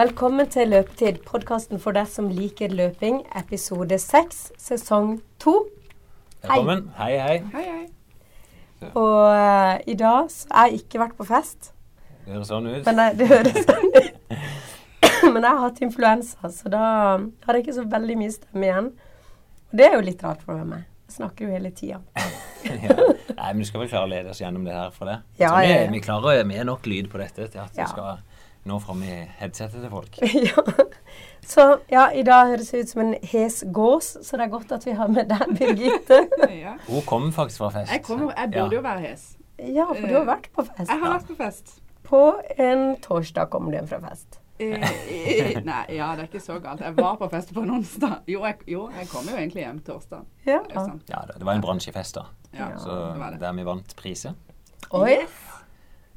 Velkommen til Løpetid, podkasten for deg som liker løping, episode seks, sesong to. Velkommen. Hei, hei. Hei, hei. Og uh, i dag så har jeg ikke vært på fest. Det høres sånn ut. Men jeg, det høres sånn ut. Men jeg har hatt influensa, så da har jeg ikke så veldig mye stemme igjen. Og det er jo litt rart for meg. Jeg snakker jo hele tida. ja. Nei, men du skal vel klare å lede oss gjennom det her for det? Ja, Så vi, ja, ja. vi klarer vi er nok lyd på dette til at Ja. vi skal nå fram i headsetet til folk. ja. Så ja, i dag høres det ut som en hes gås, så det er godt at vi har med deg, Birgitte. Ja. Hun kommer faktisk fra fest. Jeg, kommer, jeg burde jo være hes. Ja, for du har vært på fest. Jeg har vært på fest. På en torsdag kommer du hjem fra fest. Eh, eh, nei, ja, det er ikke så galt. Jeg var på fest på en onsdag. Jo, jeg, jo, jeg kom jo egentlig hjem torsdag. Ja. Det. Ja, det var en bransjefest, da. Ja, Så det var det. der vi vant priser. Oi.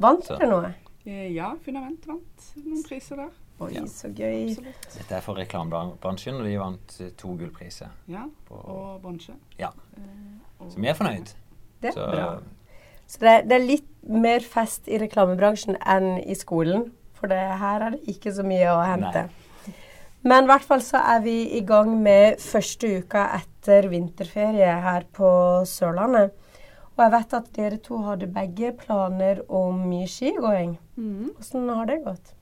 Vant du dere noe? Eh, Ja, Fundament vant noen priser der. Oi, Ja. så gøy. Absolutt. Dette er for reklamebransjen, og de vant eh, to gullpriser. Ja, og bronse. ja. Eh, Så vi er fornøyd. Det er Så bra. Så det, det er litt mer fest i reklamebransjen enn i skolen. For det, her er det ikke så mye å hente. Men i hvert fall så er vi i gang med første uka etter vinterferie her på Sørlandet. Og jeg vet at dere to hadde begge planer om mye skigåing. Mhm. Hvordan har det gått?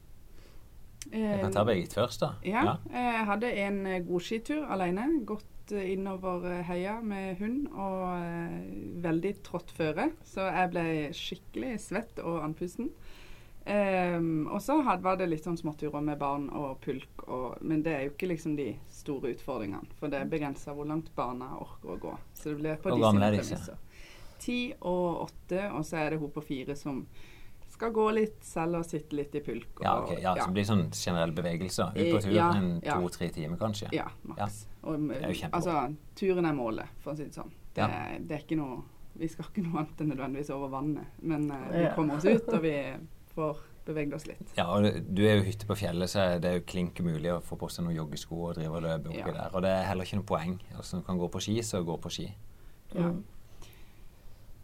Jeg kan ta begge først, da. Ja, jeg hadde en eh, god skitur alene. Gått eh, innover eh, heia med hund og veldig trått føre. Så jeg ble skikkelig svett og andpusten. Um, og så var det litt sånn småturer med barn og pulk, og, men det er jo ikke liksom de store utfordringene. For det er begrensa hvor langt barna orker å gå. Så det blir på de sine er premisser. Ti og åtte, og så er det hun på fire som skal gå litt selv og sitte litt i pulk. Og, Ja, okay, Ja, så det blir sånn generelle bevegelser. Ut på tur Ja, en ja. to-tre timer, kanskje. Ja, maks. Og, Det er jo kjempebra. altså, turen er målet, for å si det sånn. Det, Ja. det er ikke noe Vi skal ikke noe annet enn nødvendigvis over vannet. Men uh, vi kommer oss ut, og vi får beveget oss litt. Ja, og du er jo hytte på fjellet, så det er jo klink umulig å få på seg noen joggesko og drive og løpe oppi Ja. der. Og det er heller ikke noe poeng. Altså, du kan gå på ski, så gå på ski. Ja. Mm.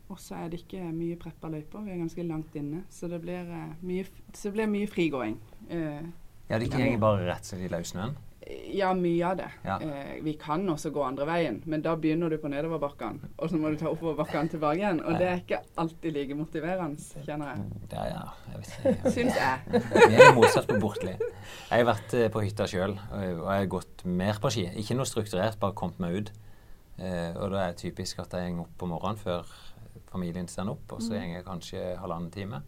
Og så er det ikke mye preppa løyper. Vi er ganske langt inne. Så det blir, uh, mye, så det blir mye frigåing. Uh, Ja, det går bare rett slett i løssnøen. ja, mye av det. Ja. Eh, vi kan også gå andre veien, men da begynner du på nedoverbakkene. Og så må du ta oppoverbakkene tilbake igjen. Og det er ikke alltid like motiverende, kjenner jeg. Er, ja, jeg vet ikke. Syns jeg. Vi er motsatt på Bortli. Jeg har vært eh, på hytta sjøl, og jeg har gått mer på ski. Ikke noe strukturert, bare kommet meg ut. Eh, og da er det typisk at jeg går opp på morgenen før familien står opp, og så går jeg kanskje halvannen time.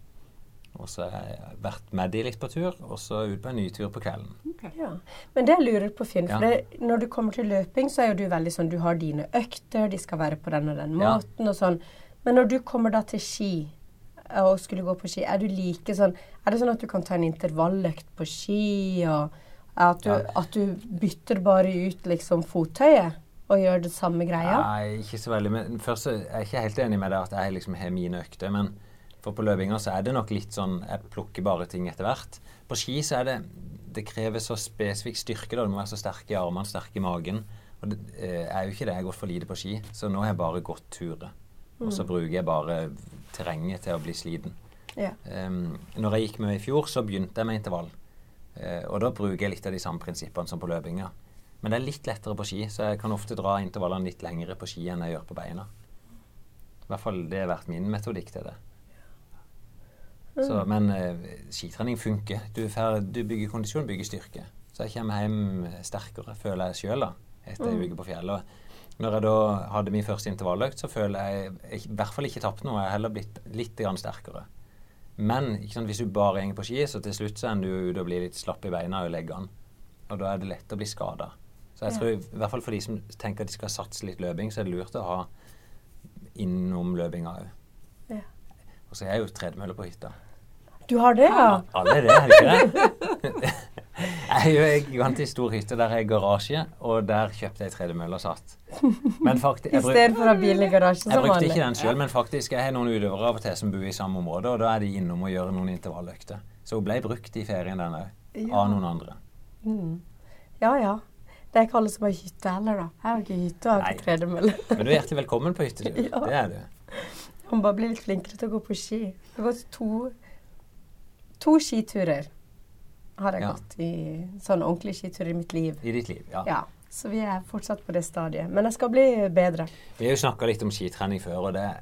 Og så har jeg vært med de litt på tur, og så ut på en ny tur på kvelden. Okay. Ja. Men det jeg lurer på, Finn, for Ja. det, når du kommer til løping, så er jo du veldig sånn Du har dine økter, de skal være på den og den Ja. måten og sånn. Men når du kommer da til ski eh, og skulle gå på ski, er du like sånn Er det sånn at du kan ta en intervalløkt på ski, og at du, Ja. at du bytter bare ut liksom fottøyet og gjør det samme greia? Nei, ikke så veldig. Men først er jeg ikke helt enig med deg at jeg liksom har mine økter. Men for på løpinga så er det nok litt sånn jeg plukker bare ting etter hvert. På ski så er det Det krever så spesifikk styrke. da, Du må være så sterk i armene, sterk i magen. Og det eh, er jo ikke det. Jeg har gått for lite på ski. Så nå har jeg bare gått turer. Og så bruker jeg bare terrenget til å bli sliten. Ja. Um, når jeg gikk med i fjor, så begynte jeg med intervall. Uh, og da bruker jeg litt av de samme prinsippene som på løpinga. Men det er litt lettere på ski, så jeg kan ofte dra intervallene litt lengre på ski enn jeg gjør på beina. I hvert fall det har vært min metodikk til det. Så, men eh, skitrening funker. Du, fer, du bygger kondisjon, bygger styrke. Så jeg kommer hjem sterkere, føler jeg sjøl, etter ei uke på fjellet. Når jeg da hadde min første intervalløkt, så føler jeg jeg i hvert fall ikke tapt noe. Jeg har heller blitt litt grann sterkere. Men sant, hvis du bare går på ski, så til slutt så ender du ute og blir litt slapp i beina og legger an. Og da er det lett å bli skada. Så jeg tror, i hvert fall for de som tenker at de skal satse litt løping, så er det lurt å ha innom løpinga òg. Ja. Og så er jeg jo tredemølle på hytta. Du har det, ja? Alle er det, er det ikke det? Jeg er jo en gigantisk stor hytte der jeg har garasje, og der kjøpte jeg tredemølle og satt. Men faktisk, I stedet for å ha bilen i garasjen jeg brukte ikke den sjøl, men faktisk jeg har noen utøvere av og til som bor i samme område, og da er de innom og gjør noen intervalløkter. Så hun ble brukt i ferien, den òg. Av noen andre. Mm. Ja, ja. Det er ikke alle som har hytte heller, da. Jeg har ikke hytte og har ikke tredemølle. Men du er hjertelig velkommen på hyttetur. Ja. Det er du. Jeg må bare bli litt flinkere til å gå på ski. Jeg har gått to, to skiturer har jeg Ja. gått i sånn ordentlig skitur i mitt liv. I ditt liv. Ja. Ja. Så vi er fortsatt på det stadiet. Men jeg skal bli bedre. Vi har jo snakka litt om skitrening før, og det er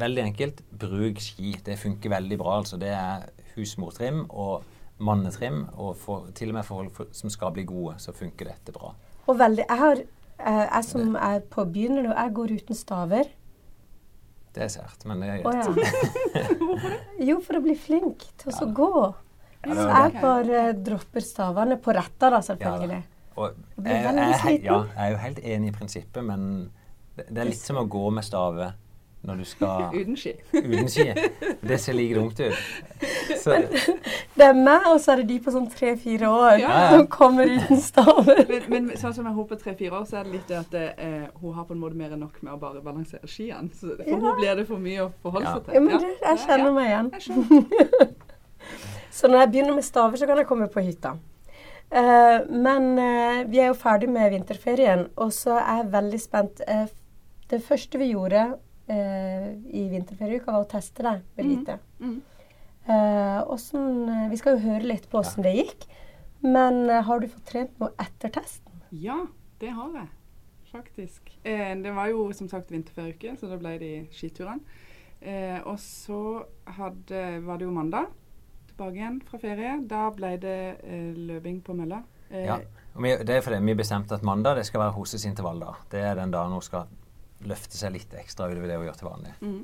veldig enkelt. Bruk ski. Det funker veldig bra. altså. Det er husmortrim og mannetrim, og for, til og med for folk for- som skal bli gode, så funker dette bra. Og veldig Jeg har eh, Jeg som er på begynner nå, jeg går uten staver. Det er sært, men det er greit. Oh, ja. Jo, for å bli flink til å så gå. Ja, Så jeg bare dropper stavene på retta, da, selvfølgelig. Og Jeg blir jeg, jeg, ja, jeg er jo helt enig i prinsippet, men det, det er litt som å gå med stave når du skal Uten ski. uten ski. Det ser like dumt ut. Så, Det er meg, og så er det de på sånn tre-fire år Ja, som kommer uten staver. Men, men sånn som jeg håper tre-fire år, så er det litt det at eh, hun har på en måte mer enn nok med å bare balansere skiene. Så for Ja. hun blir det for mye å forholde Ja. seg til. Ja, men det, jeg kjenner meg igjen. Så når jeg begynner med staver, så kan jeg komme på hytta. Uh, men uh, vi er jo ferdig med vinterferien, og så er jeg veldig spent. Uh, det første vi gjorde eh, i vinterferieuka, var å teste deg, Birgitte. Mm. Eh, hvordan, eh, vi skal jo høre litt på åssen det gikk. Men eh, har du fått trent noe etter testen? Ja, det har jeg. Faktisk. Eh, det var jo som sagt vinterferieuke, så da ble det skiturene. Eh, og så hadde, var det jo mandag, tilbake igjen fra ferie. Da ble det eh, løping på mølla. Eh, ja. Og vi, det er fordi vi bestemte at mandag det skal være hosesintervall. intervalldag. Det er den dagen hun skal løfte seg litt ekstra utover det hun gjør til vanlig. Mm.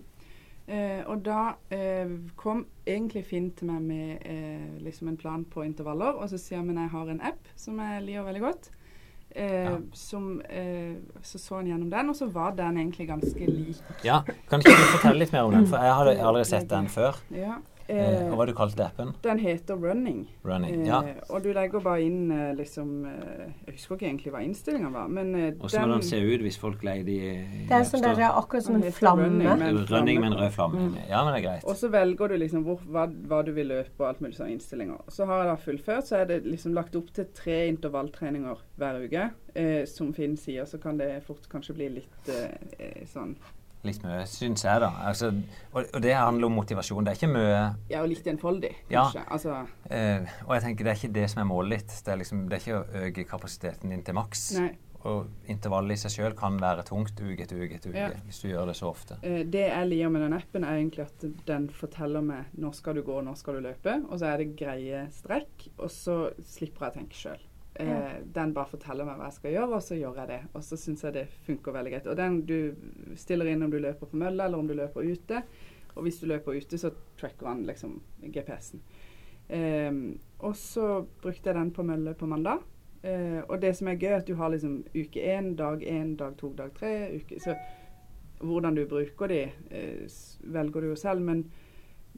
Eh, og da eh, kom egentlig Finn til meg med eh, liksom en plan på intervaller, og så sier han at jeg har en app som jeg liker veldig godt. Eh, Ja. som, eh, så så han gjennom den, og så var den egentlig ganske lik. Ja, Kan ikke du fortelle litt mer om den? For jeg hadde aldri sett den før. Ja. Eh, og hva du kalte appen? den heter Running. Running. Eh, Ja. Og du legger bare inn eh, liksom eh, Jeg husker ikke egentlig hva innstillinga var, men eh, Hvordan må den se ut hvis folk leier de i Det er sånn der, akkurat som en flamme. running, med en rød flamme. Mm. Ja, men det er greit. Og så velger du liksom hvor, hva, hva du vil løpe og alt mulig sånne innstillinger. Så har jeg da fullført, så er det liksom lagt opp til tre intervalltreninger hver uke. Eh, som Finn sier, så kan det fort kanskje bli litt sånn Litt mye, syns jeg, da. Altså, og, og det handler om motivasjon. Det er ikke mye Ja, og litt enfoldig, Ja. Altså eh, Og jeg tenker det er ikke det som er målet ditt. Det er, liksom, det er ikke å øke kapasiteten din til maks. Nei. Og intervallet i seg sjøl kan være tungt uke etter uke etter uke Ja. hvis du gjør det så ofte. Eh, Det jeg liker med den appen, er egentlig at den forteller meg når skal du gå, når skal du løpe. Og så er det greie strekk, og så slipper jeg å tenke sjøl. Eh, den bare forteller meg hva jeg skal gjøre, og så gjør jeg det. Og så syns jeg det funker veldig greit. Og den du stiller inn om du løper på mølla, eller om du løper ute. Og hvis du løper ute, så tracker han liksom GPS-en. Eh, og så brukte jeg den på mølle på mandag. Eh, og det som er gøy, er at du har liksom uke én, dag én, dag to, dag tre. Uke, så hvordan du bruker de, eh, velger du jo selv, men,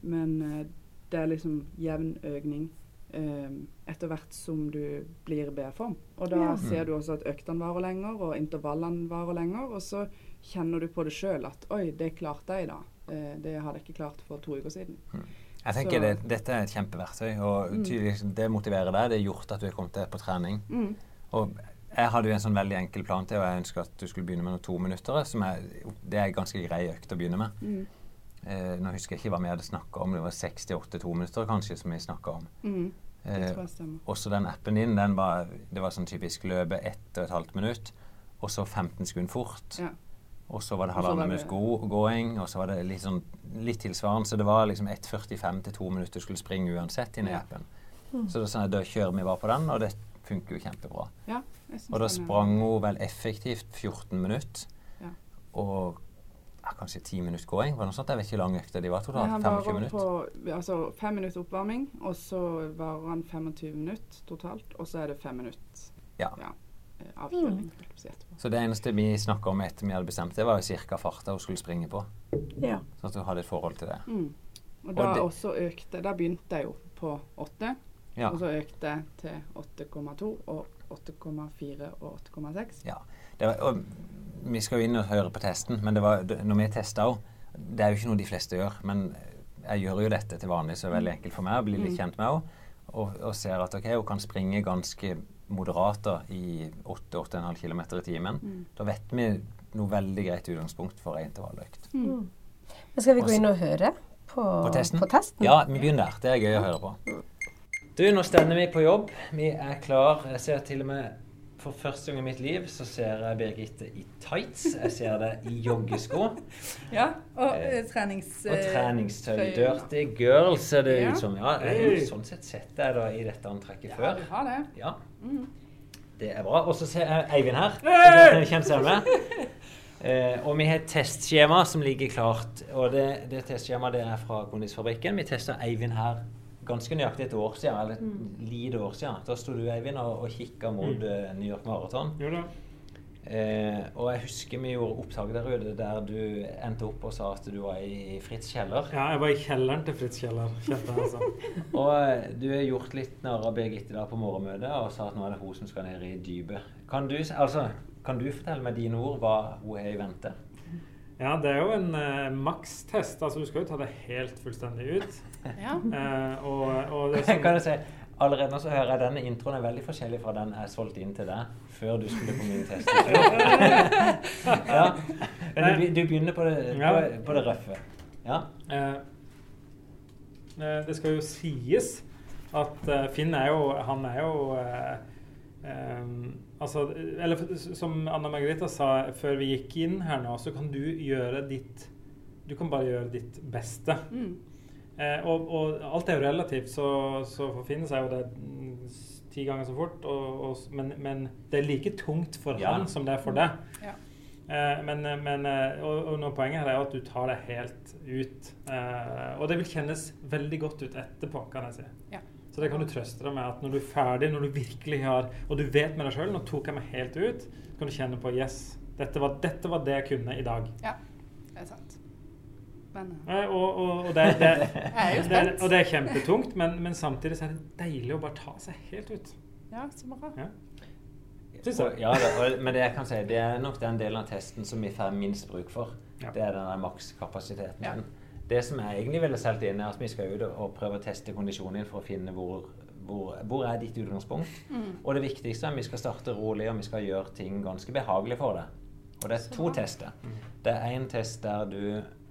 men eh, det er liksom jevn økning etter hvert som du blir i B-form. Og da Ja. ser du også at øktene varer lenger, og intervallene varer lenger. Og så kjenner du på det sjøl at oi, det klarte jeg da. Eh, det hadde jeg ikke klart for to uker siden. Jeg tenker Så- det, Dette er et kjempeverktøy, og Mm. tydelig, det motiverer deg. Det har gjort at du er kommet deg på trening. Mm. Og jeg hadde jo en sånn veldig enkel plan til, og jeg ønska at du skulle begynne med noen tominuttere. som er- Det er en ganske grei økt å begynne med. Mm. Eh, nå husker jeg ikke hva vi hadde snakka om. Det var 68 tominutter kanskje som vi snakka om. Mm. Eh, også den appen din, den var, det var sånn typisk løpe ett og et halvt minutt, og så 15 sekunder fort. Ja. Og så var det halvannen så minutt gåing, og så var det litt, sånn, litt tilsvarende. Så det var liksom 1,45 til 2 minutter du skulle springe uansett inn i Ja. appen. Så det er sånn da kjører vi bare på den, og det funker jo kjempebra. Ja, Og da sprang hun vel effektivt 14 minutter, Ja. og ja, kanskje ti minutter gåing. Var det noe sånt? Jeg vet ikke lang økta de var totalt. han 25 varer minutter. på altså, fem minutter oppvarming, og så varer han 25 minutter totalt. Og så er det fem minutter Ja. ja avkjøling. å si etterpå. Så det eneste vi snakka om etter vi hadde bestemt det, var jo ca. farta hun skulle springe på. Ja. Sånn at hun hadde et forhold til det. Mm. Og Og da det- også økte Da begynte jeg jo på åtte. Ja. og så økte jeg til 8,2 og 8,4 og 8,6. ja. Det var, og vi skal jo inn og høre på testen, men det var, når vi testa òg Det er jo ikke noe de fleste gjør, men jeg gjør jo dette til vanlig, så det er veldig enkelt for meg å bli litt Mm. kjent med henne. Og, og ser at ok, hun kan springe ganske moderat da, i 8-8,5 km i timen. Mm. Da vet vi noe veldig greit utgangspunkt for ei intervalløkt. Mm. Men skal vi gå inn og høre på, På testen? På testen? Ja, vi begynner der. Det er gøy å høre på. Du, nå stender vi på jobb. Vi er klar. Jeg ser til og med for første gang i mitt liv så ser jeg Birgitte i tights. Jeg ser det i joggesko. Ja, og Eh, eh, trenings... Og eh, treningstøy. Dirty girl ser det Ja. ut som. Ja, jeg sånn sett setter jeg da i dette antrekket Ja, før. du har det. Ja, Mm. det er bra. Og så ser jeg Eivind her. Hey! Kjent seg med. Eh, og vi har et testskjema som ligger klart. Og det, det testskjemaet er fra Kondisfabrikken. Vi tester Eivind her ganske nøyaktig et år siden, eller et lite år siden. Da sto du, Eivind, og, og kikka mot mm. New York Marathon. Jo da. Eh, og jeg husker vi gjorde opptak der ute der du endte opp og sa at du var i Fritz kjeller. Ja, jeg var i kjelleren til Fritz Kjeller. Kjente altså. Og eh, du har gjort litt narr av Birgitte da på morgenmøtet og sa at nå er det hun som skal ned i dypet. Kan du, altså, kan du fortelle med dine ord hva hun har i vente? Ja, det er jo en eh, makstest. Altså, du skal jo ta det helt fullstendig ut. Ja. Eh, og, og det som, kan du si, Allerede nå så hører jeg denne introen er veldig forskjellig fra den jeg solgte inn til deg før du skulle på min test. ja. Men du, du begynner på det, på, på det røffe. Ja. eh, eh, Det skal jo sies at eh, Finn er jo Han er jo eh, Altså, eller som Anna Margarita sa før vi gikk inn her nå, så kan du gjøre ditt Du kan bare gjøre ditt beste. Mm. Uh, og, og alt er jo relativt, så, så forfinner seg jo det mm, ti ganger så fort. Og, og, men, men det er like tungt for Ja. han som det er for deg. Ja. Uh, men, men eh, og, og nå poenget her er at du tar det helt ut. Uh, og det vil kjennes veldig godt ut etterpå, kan jeg si. Ja. Så det kan du trøste deg med at når du er ferdig, når du virkelig har Og du vet med deg sjøl nå tok jeg meg helt ut, så kan du kjenne på Yes, dette var, dette var det jeg kunne i dag. ja, det er sant. Men eh, Eh, og, og, og, det, det, det, og det er kjempetungt, men, men samtidig så er det deilig å bare ta seg helt ut. Ja, så bra. Ja. Ja, det, og, men det jeg kan si, det er nok den delen av testen som vi får minst bruk for. Ja. Det er den der makskapasiteten. Ja. Det som jeg egentlig ville solgt inn, er at vi skal ut og prøve å teste kondisjonen din for å finne hvor, hvor, hvor er ditt utgangspunkt. Mm. Og det viktigste er at vi skal starte rolig, og vi skal gjøre ting ganske behagelig for deg. Og det er to Så. tester. Det er en test der du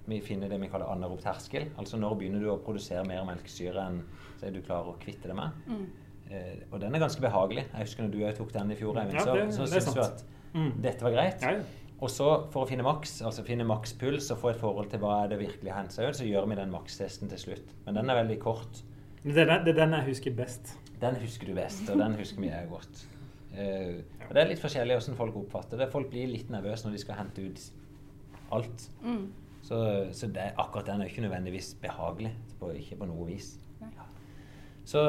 vi finner det vi kaller anarob terskel. Altså når begynner du å produsere mer melkesyre enn så er du klarer å kvitte det med. Mm. Eh, og den er ganske behagelig. Jeg husker når du òg tok den i fjor, Eivind, Ja, så, så syns du at Mm. dette var greit. Ja, ja. Og så for å finne maks, altså finne makspuls og få et forhold til hva er det virkelig seg ut, så gjør vi den makstesten til slutt. Men den er veldig kort. Det er, den- det er den jeg husker best. Den husker du best, og den husker vi jeg godt. Uh, og det er litt forskjellig hvordan folk oppfatter det. Folk blir litt nervøse når de skal hente ut alt. Mm. Så, så det, akkurat den er ikke nødvendigvis behagelig. På, ikke på noe vis. Ja. Så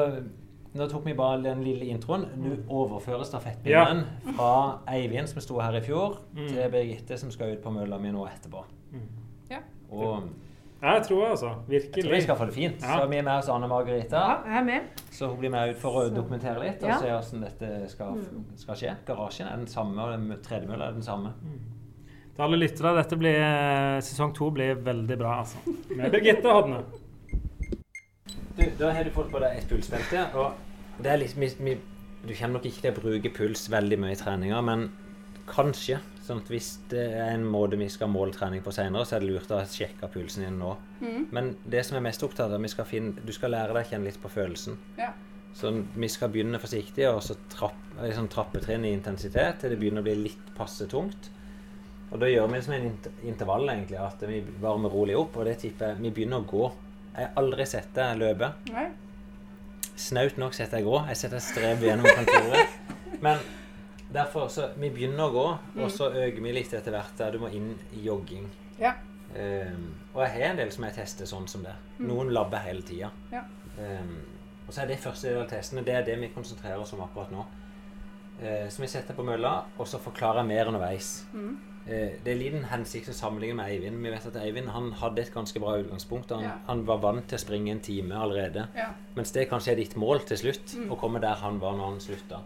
nå tok vi bare den lille introen. Nå overfører stafettpinnen fra Eivind, som sto her i fjor, Mm. til Birgitte, som skal ut på mølla mi nå etterpå. Mm. Ja. Og jeg tror altså. jeg tror vi skal få det fint. Ja. Så vi er med hos Anne Margarita. Ja, jeg er med. Så hun blir med ut for å dokumentere litt og Ja. se hvordan dette skal, Mm. skal skje. Garasjen er den samme, og tredemølla er den samme. Til alle lyttere, dette blir, eh, sesong to blir veldig bra, altså. Med Birgitte Hodne. Du, da har du fått på deg et pulsbelte. Og det er litt, vi, du kommer nok ikke til å bruke puls veldig mye i treninga, men kanskje. Sånn at hvis det er en måte vi skal måle trening på senere, så er det lurt å sjekke pulsen din nå. Mm. Men det som er mest opptatt av, vi skal finne, du skal lære deg å kjenne litt på følelsen. Ja. Så vi skal begynne forsiktig og så trapp, liksom trappetrinn i intensitet til det begynner å bli litt passe tungt. Og da gjør vi det som en intervall, egentlig. At vi varmer rolig opp. Og det tipper Vi begynner å gå. Jeg har aldri sett deg løpe. Snaut nok setter jeg gå. Jeg setter strev gjennom kontoret. Men derfor så Vi begynner å gå, og så øker vi litt etter hvert der du må inn i jogging. Ja. Um, og jeg har en del som jeg tester sånn som det. Noen labber hele tida. Ja. Um, og så er det første del av testene. Det er det vi konsentrerer oss om akkurat nå. Uh, så vi setter på mølla, og så forklarer jeg mer underveis. Mm. Eh, det er liten hensikt å sammenligne med Eivind. Vi vet at Eivind han hadde et ganske bra utgangspunkt. Han, Ja. han var vant til å springe en time allerede. Ja. Mens det kanskje er ditt mål til slutt, Mm. å komme der han var når han slutta.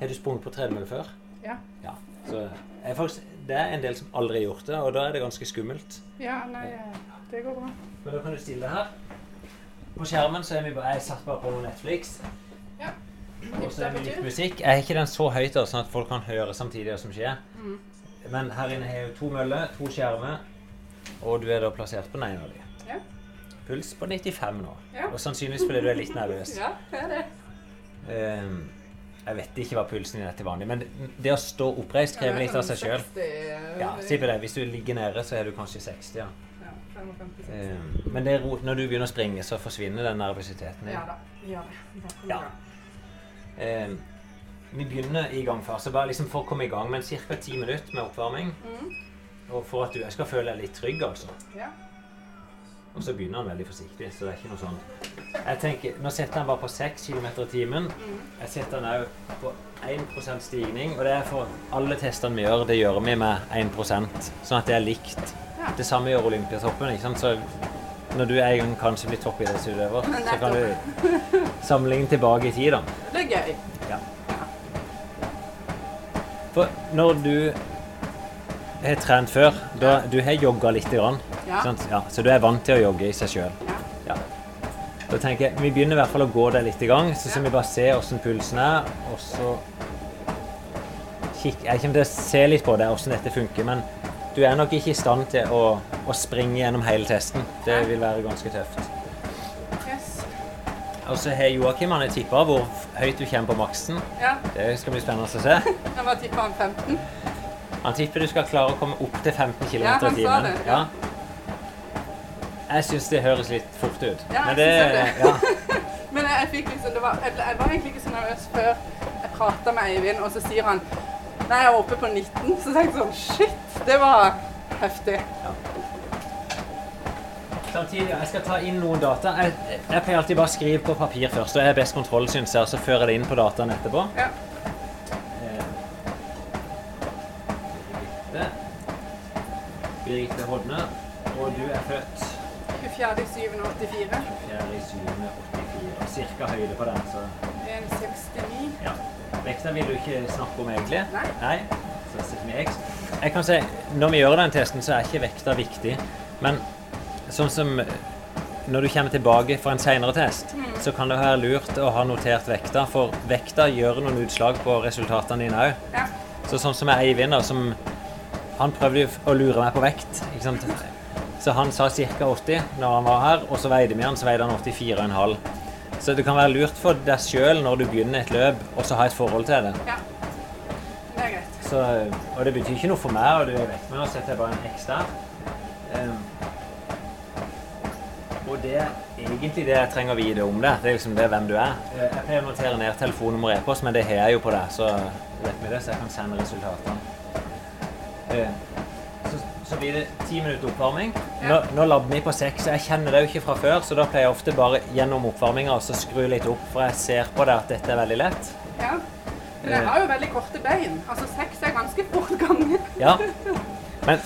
Har du sprunget på tredemølle før? Ja. Ja. Så er faktisk, det er en del som aldri har gjort det, og da er det ganske skummelt. ja, nei, eh, det går bra. Men da kan du stille deg her. På skjermen så er vi bare, jeg satt bare på Netflix. Ja. Og så er det litt musikk. Jeg er ikke den så høyt, da, sånn at folk kan høre samtidig hva som skjer. Mm. Men her inne har jeg jo to møller, to skjermer, og du er da plassert på den ene av dem. Ja. puls på 95 nå. Ja. Og sannsynligvis fordi du er litt nervøs. Ja, det er det. Um, jeg vet ikke hva pulsen din er til vanlig, men det- å stå oppreist krever litt av seg sjøl. 60, Ja, si på det. Hvis du ligger nede, så er du kanskje 60, ja. Ja, 55, 60. Ehm, men når du begynner å springe, så forsvinner den nervøsiteten. Ja da, Ja, det. Ja. Ehm, vi begynner i gang først. Så bare liksom for å komme i gang med ca. ti minutter med oppvarming. Mm. Og for at du jeg skal føle deg litt trygg, altså. Ja. Og så begynner han veldig forsiktig, så det er ikke noe sånn Jeg tenker, Nå setter han bare på 6 km i timen. Mm. Jeg setter han òg på 1% stigning. Og det er for alle testene vi gjør, det gjør vi med 1 sånn at det er likt. Ja. Det samme gjør Olympiatoppen. ikke sant? Så når du en gang kanskje blir toppidrettsutøver, så kan du sammenligne tilbake i tid, da. Det er gøy. Ja. For når du har trent før, da du har jogga lite grann, Ja. sant? Ja, så du er vant til å jogge i seg sjøl. Ja. Da tenker jeg, Vi begynner i hvert fall å gå det litt i gang, så skal vi bare se hvordan pulsen er. Og så kikk, Jeg kommer til å se litt på det, hvordan dette funker. Men du er nok ikke i stand til å, å springe gjennom hele testen. Det vil være ganske tøft. Og så har Joakim han har tippa hvor høyt du kommer på maksen. Ja, Det skal bli spennende å se. Han var tippa han 15. Han tipper du skal klare å komme opp til 15 km Ja, han i sa timen. det, ja. Jeg syns det høres litt fort ut. Ja, jeg Men det, synes det. ja. Men jeg, fikk liksom, det var, jeg, jeg var egentlig ikke så nervøs før jeg prata med Eivind, og så sier han Nei, jeg er oppe på 19. Så tenkte jeg sånn Shit, det var heftig. Samtidig, jeg skal ta inn noen data. Jeg, jeg pleier alltid bare å skrive på papir først. og jeg har best kontroll, syns jeg, og så fører jeg det inn på dataen etterpå. Ja. Eh, Birgitte. Birgitte Hodne. Og du er født 24.7.84. 4.7.84. Cirka høyde på den, så 1,69. ja. Vekta vil du ikke snakke om, egentlig? Nei. Så X. Jeg kan si, Når vi gjør den testen, så er ikke vekta viktig. Men sånn som når du kommer tilbake for en senere test, så kan det være lurt å ha notert vekta, for vekta gjør noen utslag på resultatene dine òg. Ja. Så sånn som Eivind, som Han prøvde å lure meg på vekt. ikke sant? Så han sa ca. 80 når han var her, og så veide vi han, så veide han 84,5. Så det kan være lurt for deg sjøl når du begynner et løp, og så ha et forhold til det. ja. Er. Så, og det betyr ikke noe for meg, og du er vekk men nå setter jeg bare en X der. Ehm, og det er egentlig det jeg trenger å vite om det. Det er liksom det hvem du er. Eh, Jeg pleier å notere ned telefonnummer og e-post, men det har jeg jo på deg, så vet vi det, så jeg kan sende resultatene. Eh, Så, så blir det ti minutter oppvarming. Nå, nå labber vi på seks, jeg kjenner det jo ikke fra før, så da pleier jeg ofte bare gjennom oppvarminga å skru litt opp, for jeg ser på det at dette er veldig lett. Ja. Men jeg har jo veldig korte bein. Altså seks er ganske fort gange. Ja. Men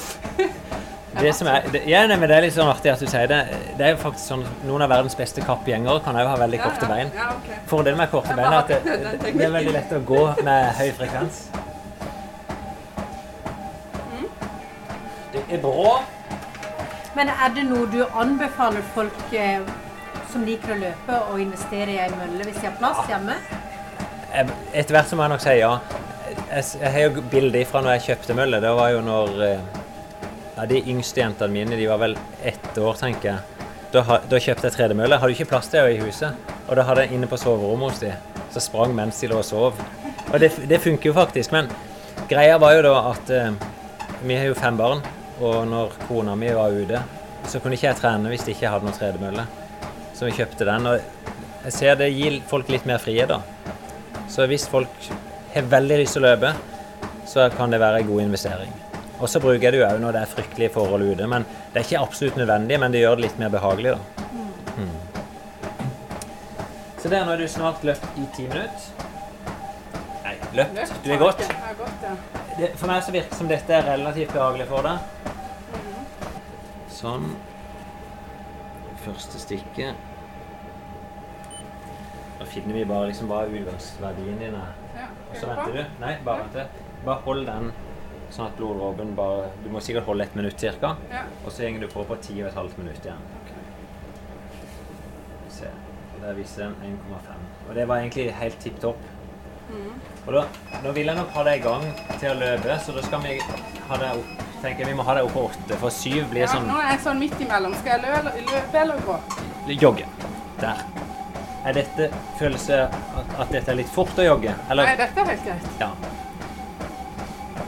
det som er det, ja, men det er litt sånn artig at du sier det. Det er jo faktisk sånn Noen av verdens beste kappgjengere kan òg ha veldig korte ja, bein. Ja, ok. Fordelen med korte bein er at det, det er veldig lett å gå med høy frekvens. Det er bra. Men er det noe du anbefaler folk eh, som liker å løpe, å investere i ei mølle hvis de har plass hjemme? Etter hvert så må jeg nok si ja. Jeg, har jo bilde fra når jeg kjøpte mølle. Det var jo når eh, ja, De yngste jentene mine de var vel ett år, tenker jeg. Da, da kjøpte jeg tredemølle. Hadde jo ikke plass til det i huset. Og da hadde jeg inne på soverommet hos de. Så sprang mens de lå og sov. Og det, det funker jo faktisk. Men greia var jo da at eh, vi har jo fem barn. Og når kona mi var ute, så kunne ikke jeg trene hvis de ikke hadde noen tredemølle. Så vi kjøpte den. Og jeg ser det gir folk litt mer frihet, da. Så hvis folk har veldig lyst til å løpe, så kan det være en god investering. Og så bruker jeg det jo òg når det er fryktelige forhold ute. Men det er ikke absolutt nødvendig, men det gjør det litt mer behagelig, da. Mm. Så der nå er du snart løpt i ti minutter. Nei, løpt. Løpt, Du er godt. er godt, ja. Det, for meg så virker det som dette er relativt behagelig for deg. Sånn. Første stikket. Da finner vi bare liksom hva utgangsverdien din er. ja. Og så venter du. Nei, bare vent. Bare hold den sånn at bloddråpen bare Du må sikkert holde et minutt ca. Ja. Og så går du på på ti og et halvt minutt igjen. Se. Der viser den 1,5. Og det var egentlig helt tipp topp. Mm. Og da, da vil jeg nok ha deg i gang til å løpe, så da skal vi ha deg opp tenker jeg vi må ha det opp på åtte, for syv blir Ja, sånn nå er jeg sånn midt imellom. Skal jeg lø løpe eller gå? jogge. Der. Er dette følelse at, at dette er litt fort å jogge? Eller? Nei, dette er helt greit. Ja.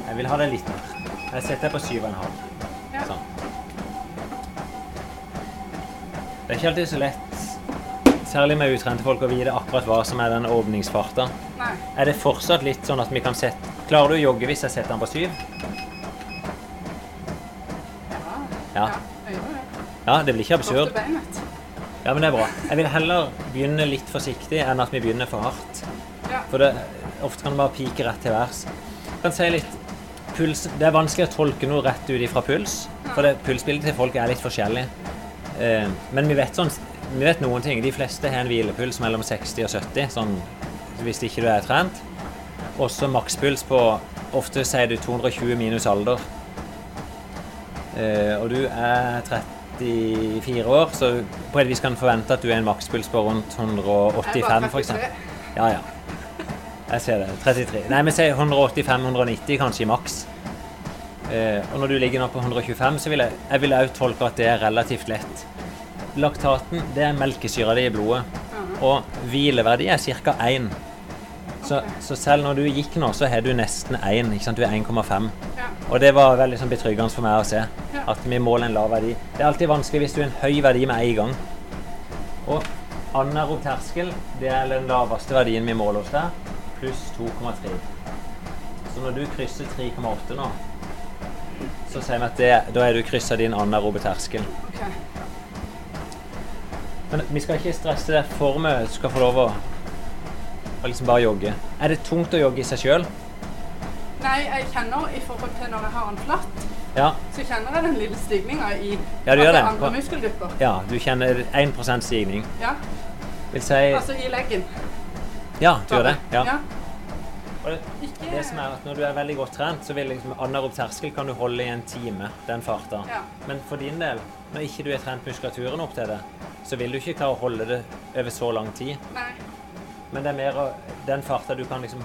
Jeg vil ha det litt mer. Jeg setter deg på syv og en halv. Ja. Sånn. Det er ikke alltid så lett, særlig med utrente folk, å vite akkurat hva som er den åpningsfarta. Nei. Er det fortsatt litt sånn at vi kan sette Klarer du å jogge hvis jeg setter den på syv? Ja. Ja. Ja, det blir ikke absurd. Ja, men det er bra. Jeg vil heller begynne litt forsiktig enn at vi begynner for hardt. For det, ofte kan det bare pike rett til værs. Jeg kan si litt puls. Det er vanskelig å tolke noe rett ut ifra puls, for det, pulsbildet til folk er litt forskjellig. Eh, men vi vet, sånn, vi vet noen ting. De fleste har en hvilepuls mellom 60 og 70, sånn, hvis ikke du er trent. Også makspuls på Ofte sier du 220 minus alder. Eh, og du er 34 år, så på et vis kan du forvente at du er en makspuls på rundt 185 f.eks. Ja, ja. Jeg ser det. 33. Nei, vi sier 185-190 kanskje i maks. Eh, og når du ligger nå på 125, så vil jeg, jeg vil også tolke at det er relativt lett. Laktaten, det er melkesyra di i blodet. Og hvileverdi er ca. 1. Så, så selv når du gikk nå, så har du nesten 1. Ikke sant? Du er 1,5. Og det var veldig sånn betryggende for meg å se. At vi måler en lav verdi. Det er alltid vanskelig hvis du har en høy verdi med en gang. Og anaerob terskel, det er den laveste verdien vi måler hos deg, pluss 2,3. Så når du krysser 3,8 nå, så sier vi at det, da er du kryssa din anaerobe terskel. Men vi skal ikke stresse det for mye. Du skal få lov å liksom bare jogge. Er det tungt å jogge i seg sjøl? Nei, jeg kjenner i forhold til når jeg har den flatt, Ja. så kjenner jeg den lille stigninga i Ja, andre muskelgrupper. ja. Du kjenner 1% stigning. Ja, Vil si altså i leggen. Ja, du gjør det? Ja. ja. Det, det som er at Når du er veldig godt trent, så vil liksom anaerob terskel kan du holde i en time. den farta. Ja. Men for din del, når ikke du har trent muskulaturen opp til det, så vil du ikke klare å holde det over så lang tid. Nei. Men det er mer den farta du kan liksom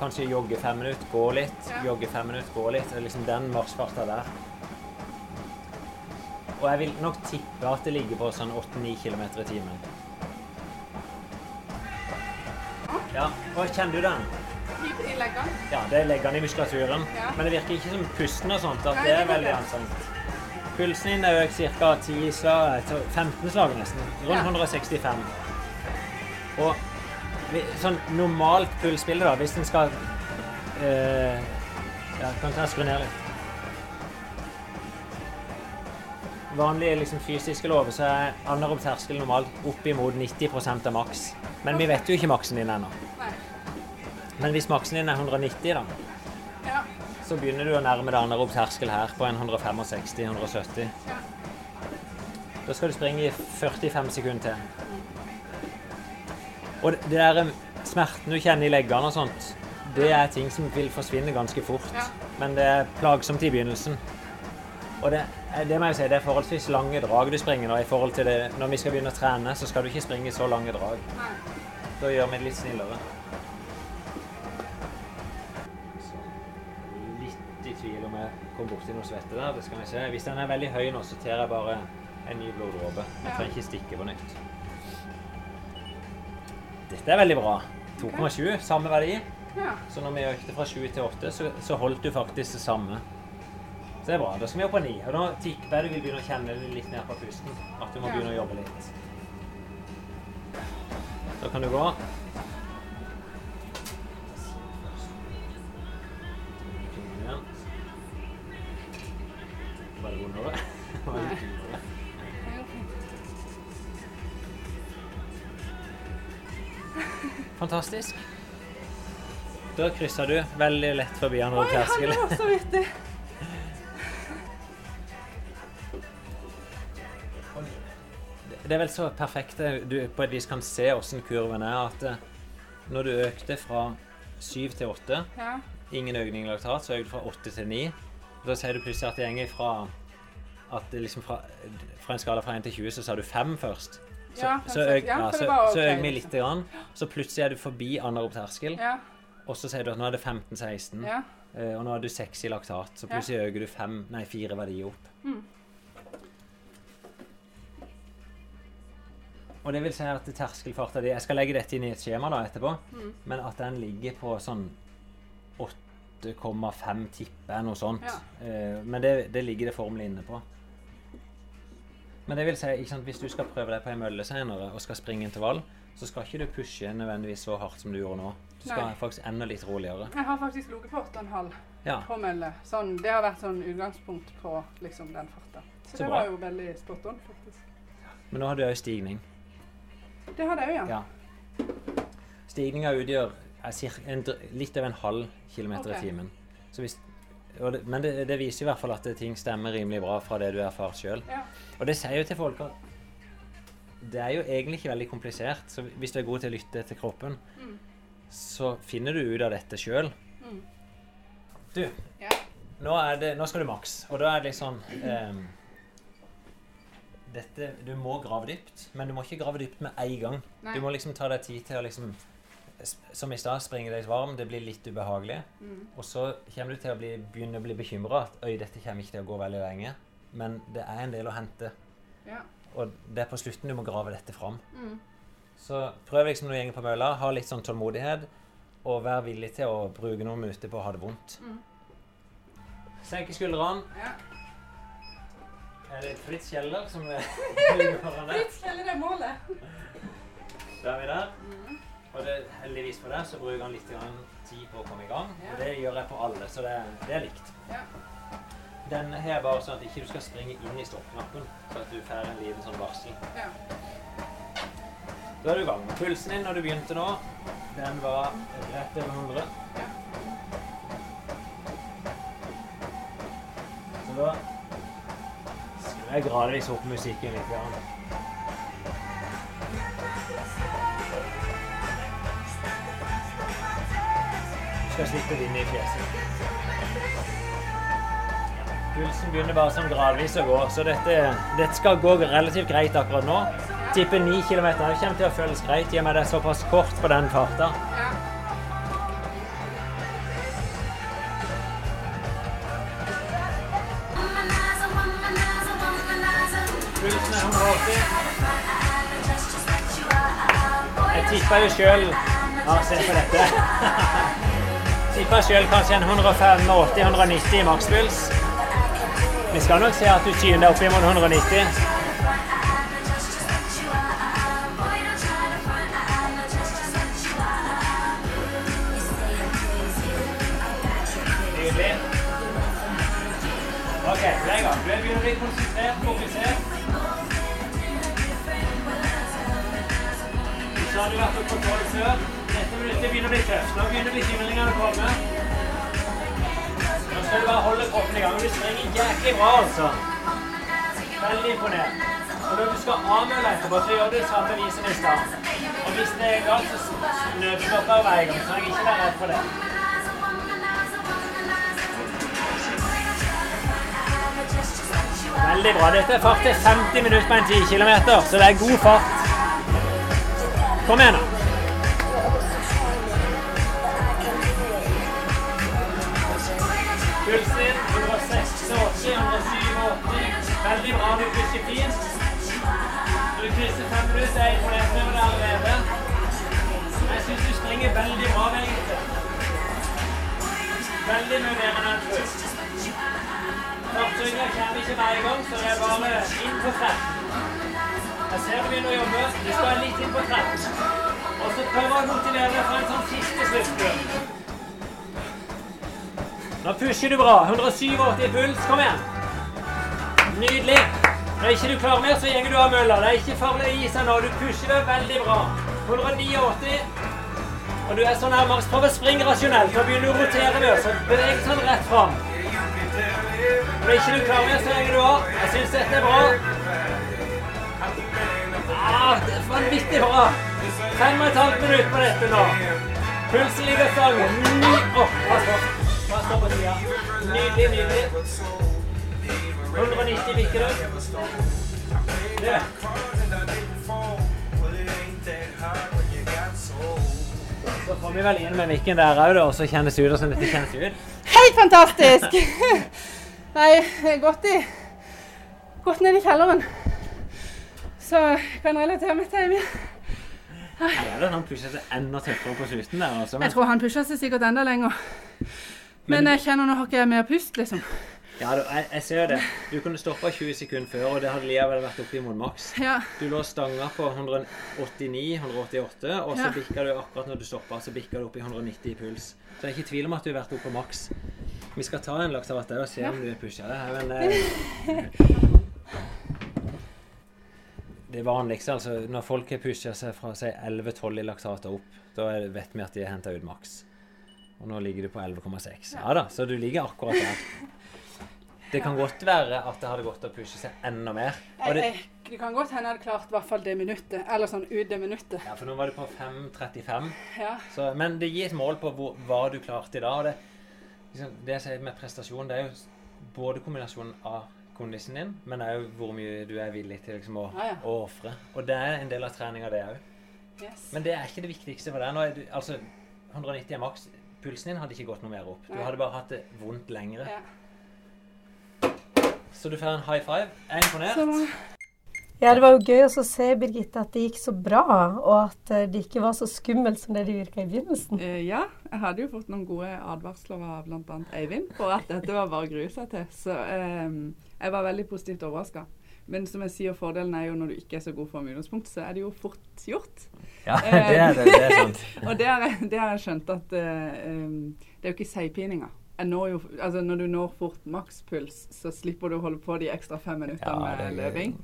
kanskje jogge fem minutter, gå litt, jogge fem minutter, gå litt. Det er liksom den marsjfarta der. Og jeg vil nok tippe at det ligger på sånn 8-9 km i timen. Ja, og kjenner du den? I, leggene. Ja, det er leggene i muskulaturen. Ja. Men det virker ikke som pusten og sånt, at Nei, det er veldig ansomt. anstrengt. Pulsen din er økt ca. 10 slag, 15 slag nesten. Rundt Ja. 165. Og sånn normalt pulsbilde, da, hvis en skal uh, Ja, kan jeg skru ned litt? Vanlige liksom, fysiske lover så er anaerob terskel normalt oppimot 90% av maks. Men vi vet jo ikke maksen din ennå. Men hvis maksen din er 190, da, Ja. så begynner du å nærme deg anaerob terskel her på en 165-170. ja. Da skal du springe i 45 sekunder til. Og det der smerten du kjenner i leggene og sånt, det er ting som vil forsvinne ganske fort. Ja. Men det er plagsomt i begynnelsen. Og det, det må jeg si, det er forholdsvis lange drag du springer nå i forhold til det. Når vi skal begynne å trene, så skal du ikke springe så lange drag. Nei. Da gjør vi det litt snillere. Litt i tvil om jeg kom borti noe svette der. Det skal vi se. Hvis den er veldig høy nå, så tar jeg bare en ny bloddråpe. Jeg trenger ikke stikke på nytt. Dette er veldig bra. 2,7, samme verdi. Ja. Så når vi økte fra 7 til 8, så, så holdt du faktisk det samme. Så det er bra. Da skal vi opp på 9. Og nå tipper jeg du vil begynne å kjenne det litt ned på pusten. At du må Ja. begynne å jobbe litt. Da kan du gå. Fantastisk. Da krysser du veldig lett forbi han over terskelen. Oi, han var så vittig. Det er vel så perfekt eh, du på et vis kan se hvordan kurven er, at eh, når du økte fra 7 til 8, Ja. ingen økning i laktat, så økte du fra 8 til 9. Da sier du plutselig at det går fra at liksom fra, fra en skala fra 1 til 20, så sa du 5 først. Så, Ja, så, øk, ja, så, det så ok, vi litt, grann. Så plutselig er du forbi anaerob terskel, Ja. og så sier du at nå er det 15-16. Ja. Eh, og nå er du 6 i laktat, så plutselig øker du fem, nei, fire verdier opp. Mm. Og det vil si at terskelfarta di Jeg skal legge dette inn i et skjema da etterpå, Mm. men at den ligger på sånn 8,5 tipper, noe sånt. Eh, men det, det ligger det formelig inne på. Men det vil si, sant, hvis du skal prøve deg på ei mølle senere og skal springe intervall, så skal ikke du pushe nødvendigvis så hardt som du gjorde nå. Du skal Nei. faktisk enda litt roligere. Jeg har faktisk ligget på 8,5 Ja. på mølle. Sånn, det har vært sånn utgangspunkt på liksom, den farta. Så, Så det bra. var jo veldig spot on, faktisk. Men nå har du òg stigning. Det har jeg òg, ja. Ja. Stigninga utgjør litt over en halv kilometer okay. i timen. Så hvis, det, men det, det viser i hvert fall at det, ting stemmer rimelig bra fra det du erfarer sjøl. ja. Og det sier jo til folk at det er jo egentlig ikke veldig komplisert. Så hvis du er god til å lytte til kroppen, Mm. så finner du ut av dette sjøl. Mm. Du, Ja. nå, er det, nå skal du maks, og da er det litt sånn ehm, dette, Du må grave dypt, men du må ikke grave dypt med en gang. Nei. Du må liksom ta deg tid til å liksom Som i stad, springer deg varm. Det blir litt ubehagelig. Mm. Og så kommer du til å bli, begynne å bli bekymra at Øy, dette kommer ikke til å gå veldig lenge. Men det er en del å hente. ja. Og det er på slutten du må grave dette fram. Mm. Så prøv liksom når du går på mølla, ha litt sånn tålmodighet. Og vær villig til å bruke noen minutter på å ha det vondt. Mm. Senke skuldrene. ja. Er det Fritz Kjeller som er? Fritz Kjeller er målet. Da er vi der. Og det, heldigvis for deg så bruker han litt grann tid på å komme i gang. Og det gjør jeg på alle, så det, det er likt. Ja. Den her er bare sånn at ikke du skal springe inn i stoppknappen, så at du får en liten sånn varsel. ja. Da er du i gang. Pulsen din når du begynte nå, den var rett over 100. Ja. Så da skrur jeg gradvis opp musikken litt. Grann. Skal slippe vind i fjeset. Pulsen begynner bare sånn gradvis å gå, så dette, dette skal gå relativt greit akkurat nå. Tipper 9 km. Kommer til å føles greit i og med det er såpass kort på den farta. Pulsen er 180. Jeg tippa jo sjøl Ja, se på dette. tippa sjøl kanskje en 185-190 i makspuls. Vi skal nok se at du tyner deg opp imot 190. Og hvis det er galt, så nødstopper jeg hver gang, så jeg ikke vær redd for det. Veldig bra. Dette er fart til 50 minutter på en 10 km, så det er god fart. Kom igjen, da. Springer veldig bra, egentlig. Veldig mye mer enn jeg tror. Fartsøynger kommer ikke hver gang, så det er bare inn på 13. Jeg ser du begynner å jobbe. Du skal litt inn på 13. Og så prøver jeg å motivere deg for en sånn siste sluttspurt. Nå pusher du bra. 187 i puls. Kom igjen. Nydelig. Når ikke du klarer mer, så gjenger du av mølla. Det er ikke farlig å gi seg nå. Du pusher det veldig bra. 189. Og du er så nærmest. Prøv å springe rasjonelt. Nå begynner du å rotere med oss. Beveg sånn rett fram. Når ikke du klarer det, så går du av. Jeg syns dette er bra. Ah, det er vanvittig bra. Fem og et halvt minutt på dette nå. Pulsen ligger stang. Oh, pass på. Pass på på sida. Nydelig, nydelig. 190 bikker du. Du. Så får vi vel inn med mikken der òg, og så kjennes det ut som dette kjennes ut. helt fantastisk! Nei, gått i Godt ned i kjelleren. Så jeg kan relatere meg til Emil. Ja, det han pusher seg enda tøffere på slutten der. Altså. Jeg tror han pusher seg sikkert enda lenger. Men jeg kjenner nå har ikke jeg mer pust, liksom. Ja, du, jeg, jeg ser det. Du kunne stoppa 20 sekunder før, og det hadde likevel vært oppe mot maks. Ja. Du lå stanga på 189-188, og så Ja. bikka du akkurat når du stoppa, så bikka du opp i 190 i puls. Så det er ikke tvil om at du har vært oppe på maks. Vi skal ta en laktat òg og se om du er pusha det her, men eh, Det vanligste, altså når folk har pusha seg fra si 11-12 i laktater opp, da vet vi at de har henta ut maks. Og nå ligger du på 11,6. Ja da, så du ligger akkurat der. Det kan godt være at det hadde gått å pushe seg enda mer. Og det, det kan godt hende jeg hadde klart i hvert fall det minuttet. Eller sånn ut det minuttet. ja, for nå var du på 5,35. Ja. Så, men det gir et mål på hvor, hva du klarte i dag. Og det, liksom, det jeg sier med prestasjon, det er jo både kombinasjonen av kondisen din, men òg hvor mye du er villig til liksom, å, Ja, ja. å ofre. Og det er en del av treninga, det òg. Yes. Men det er ikke det viktigste for deg. Nå er du, altså, 190 er maks. Pulsen din hadde ikke gått noe mer opp. Du hadde bare hatt det vondt lengre. Ja. Så du får en high five. Jeg er imponert. Så. Ja, det var jo gøy også å se, Birgitte, at det gikk så bra, og at eh, det ikke var så skummelt som det det virka i begynnelsen. Eh, ja, jeg hadde jo fått noen gode advarsler av bl.a. Eivind på at dette var bare å grue seg til. Så eh, jeg var veldig positivt overraska. Men som jeg sier, fordelen er jo når du ikke er så god for utgangspunkt, så er det jo fort gjort. Ja, det er, det, det er sant. Og det har jeg, det har jeg skjønt at eh, um, det er jo ikke seigpininga. Jeg når jo, altså Når du når fort makspuls, så slipper du å holde på de ekstra fem minuttene Ja, med gøy. løping.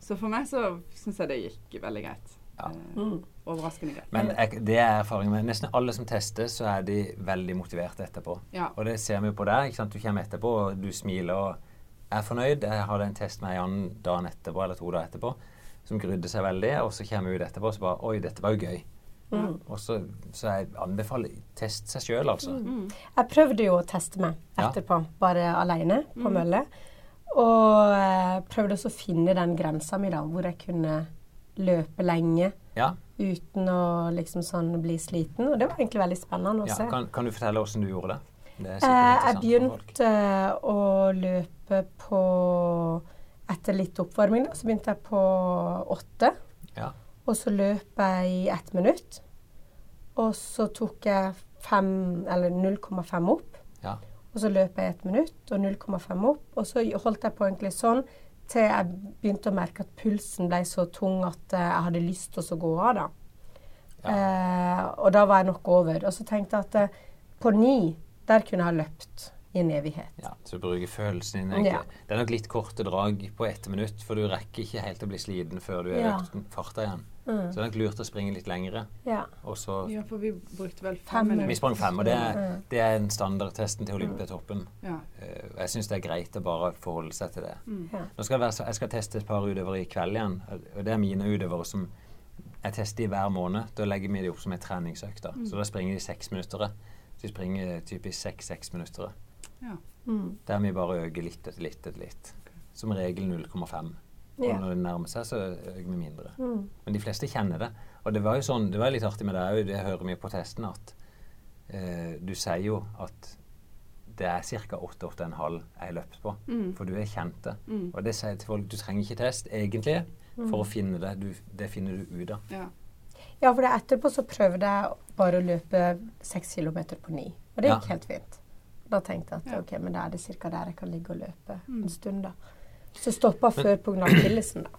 Så for meg så syns jeg det gikk veldig greit. Ja. Eh, Mm. overraskende greit. Men jeg, det er erfaringen med nesten alle som tester, så er de veldig motiverte etterpå. Ja. Og det ser vi jo på der. ikke sant? Du kommer etterpå, og du smiler og er fornøyd. Jeg hadde en test med Jan dagen etterpå, eller to dager etterpå, som grudde seg veldig. Og så kommer vi ut etterpå og så bare Oi, dette var jo gøy. Mm. Og så, så jeg anbefaler test seg sjøl, altså. Mm. Jeg prøvde jo å teste meg Ja. etterpå, bare alene på Mm. mølle. Og eh, prøvde også å finne den grensa mi, da, hvor jeg kunne løpe lenge Ja, uten å liksom sånn bli sliten. Og det var egentlig veldig spennende å ja. se. Kan, kan du fortelle åssen du gjorde det? Det Eh, jeg begynte å løpe på Etter litt oppvarming, da, så begynte jeg på åtte. Ja. Og så løp jeg i ett minutt. Og så tok jeg 0,5 opp. Ja. Og så løp jeg et ett minutt og 0,5 opp. Og så holdt jeg på egentlig sånn til jeg begynte å merke at pulsen ble så tung at eh, jeg hadde lyst til å gå av, da. Eh, og da var jeg nok over. Og så tenkte jeg at eh, på ni, der kunne jeg ha løpt i en evighet. Ja, så du bruker følelsen din. egentlig. Ja. Det er nok litt korte drag på ett minutt, for du rekker ikke helt å bli sliten før du har Ja. økt farta igjen. Mm. Så det er nok lurt å springe litt lengre. Ja. Og så Ja, for vi brukte vel Fem minutter. Vi sprang fem, og det er, Mm. det er en standardtesten til Olympiatoppen. Ja. Eh, Jeg syns det er greit å bare forholde seg til det. Mm. Ja. Nå skal jeg, være, jeg skal teste et par utøvere i kveld igjen, og det er mine utøvere som jeg tester i hver måned. Da legger vi dem opp som en treningsøkt. Mm. Så da springer de seks minutter. Så de springer typisk seks-seks minutter. Ja. Mm. Der vi bare øker litt etter litt etter litt. Som regel 0,5. Og Ja. når det nærmer seg, så øker vi mindre. Mm. Men de fleste kjenner det. Og det var jo sånn, det var litt artig med deg òg, det hører vi på testen, at eh, du sier jo at det er ca. 8-8,5 jeg har løpt på. Mm. For du er kjent det. Mm. Og det sier jeg til folk, du trenger ikke test egentlig for å finne det. Du, det finner du ut av. Ja. Ja, for det etterpå så prøvde jeg bare å løpe 6 kilometer på 9. Og det Ja. gikk helt fint. Da tenkte jeg at Ja. ok, men da er det ca. der jeg kan ligge og løpe Mm. en stund, da. Så stoppa før pga. akillesen, da.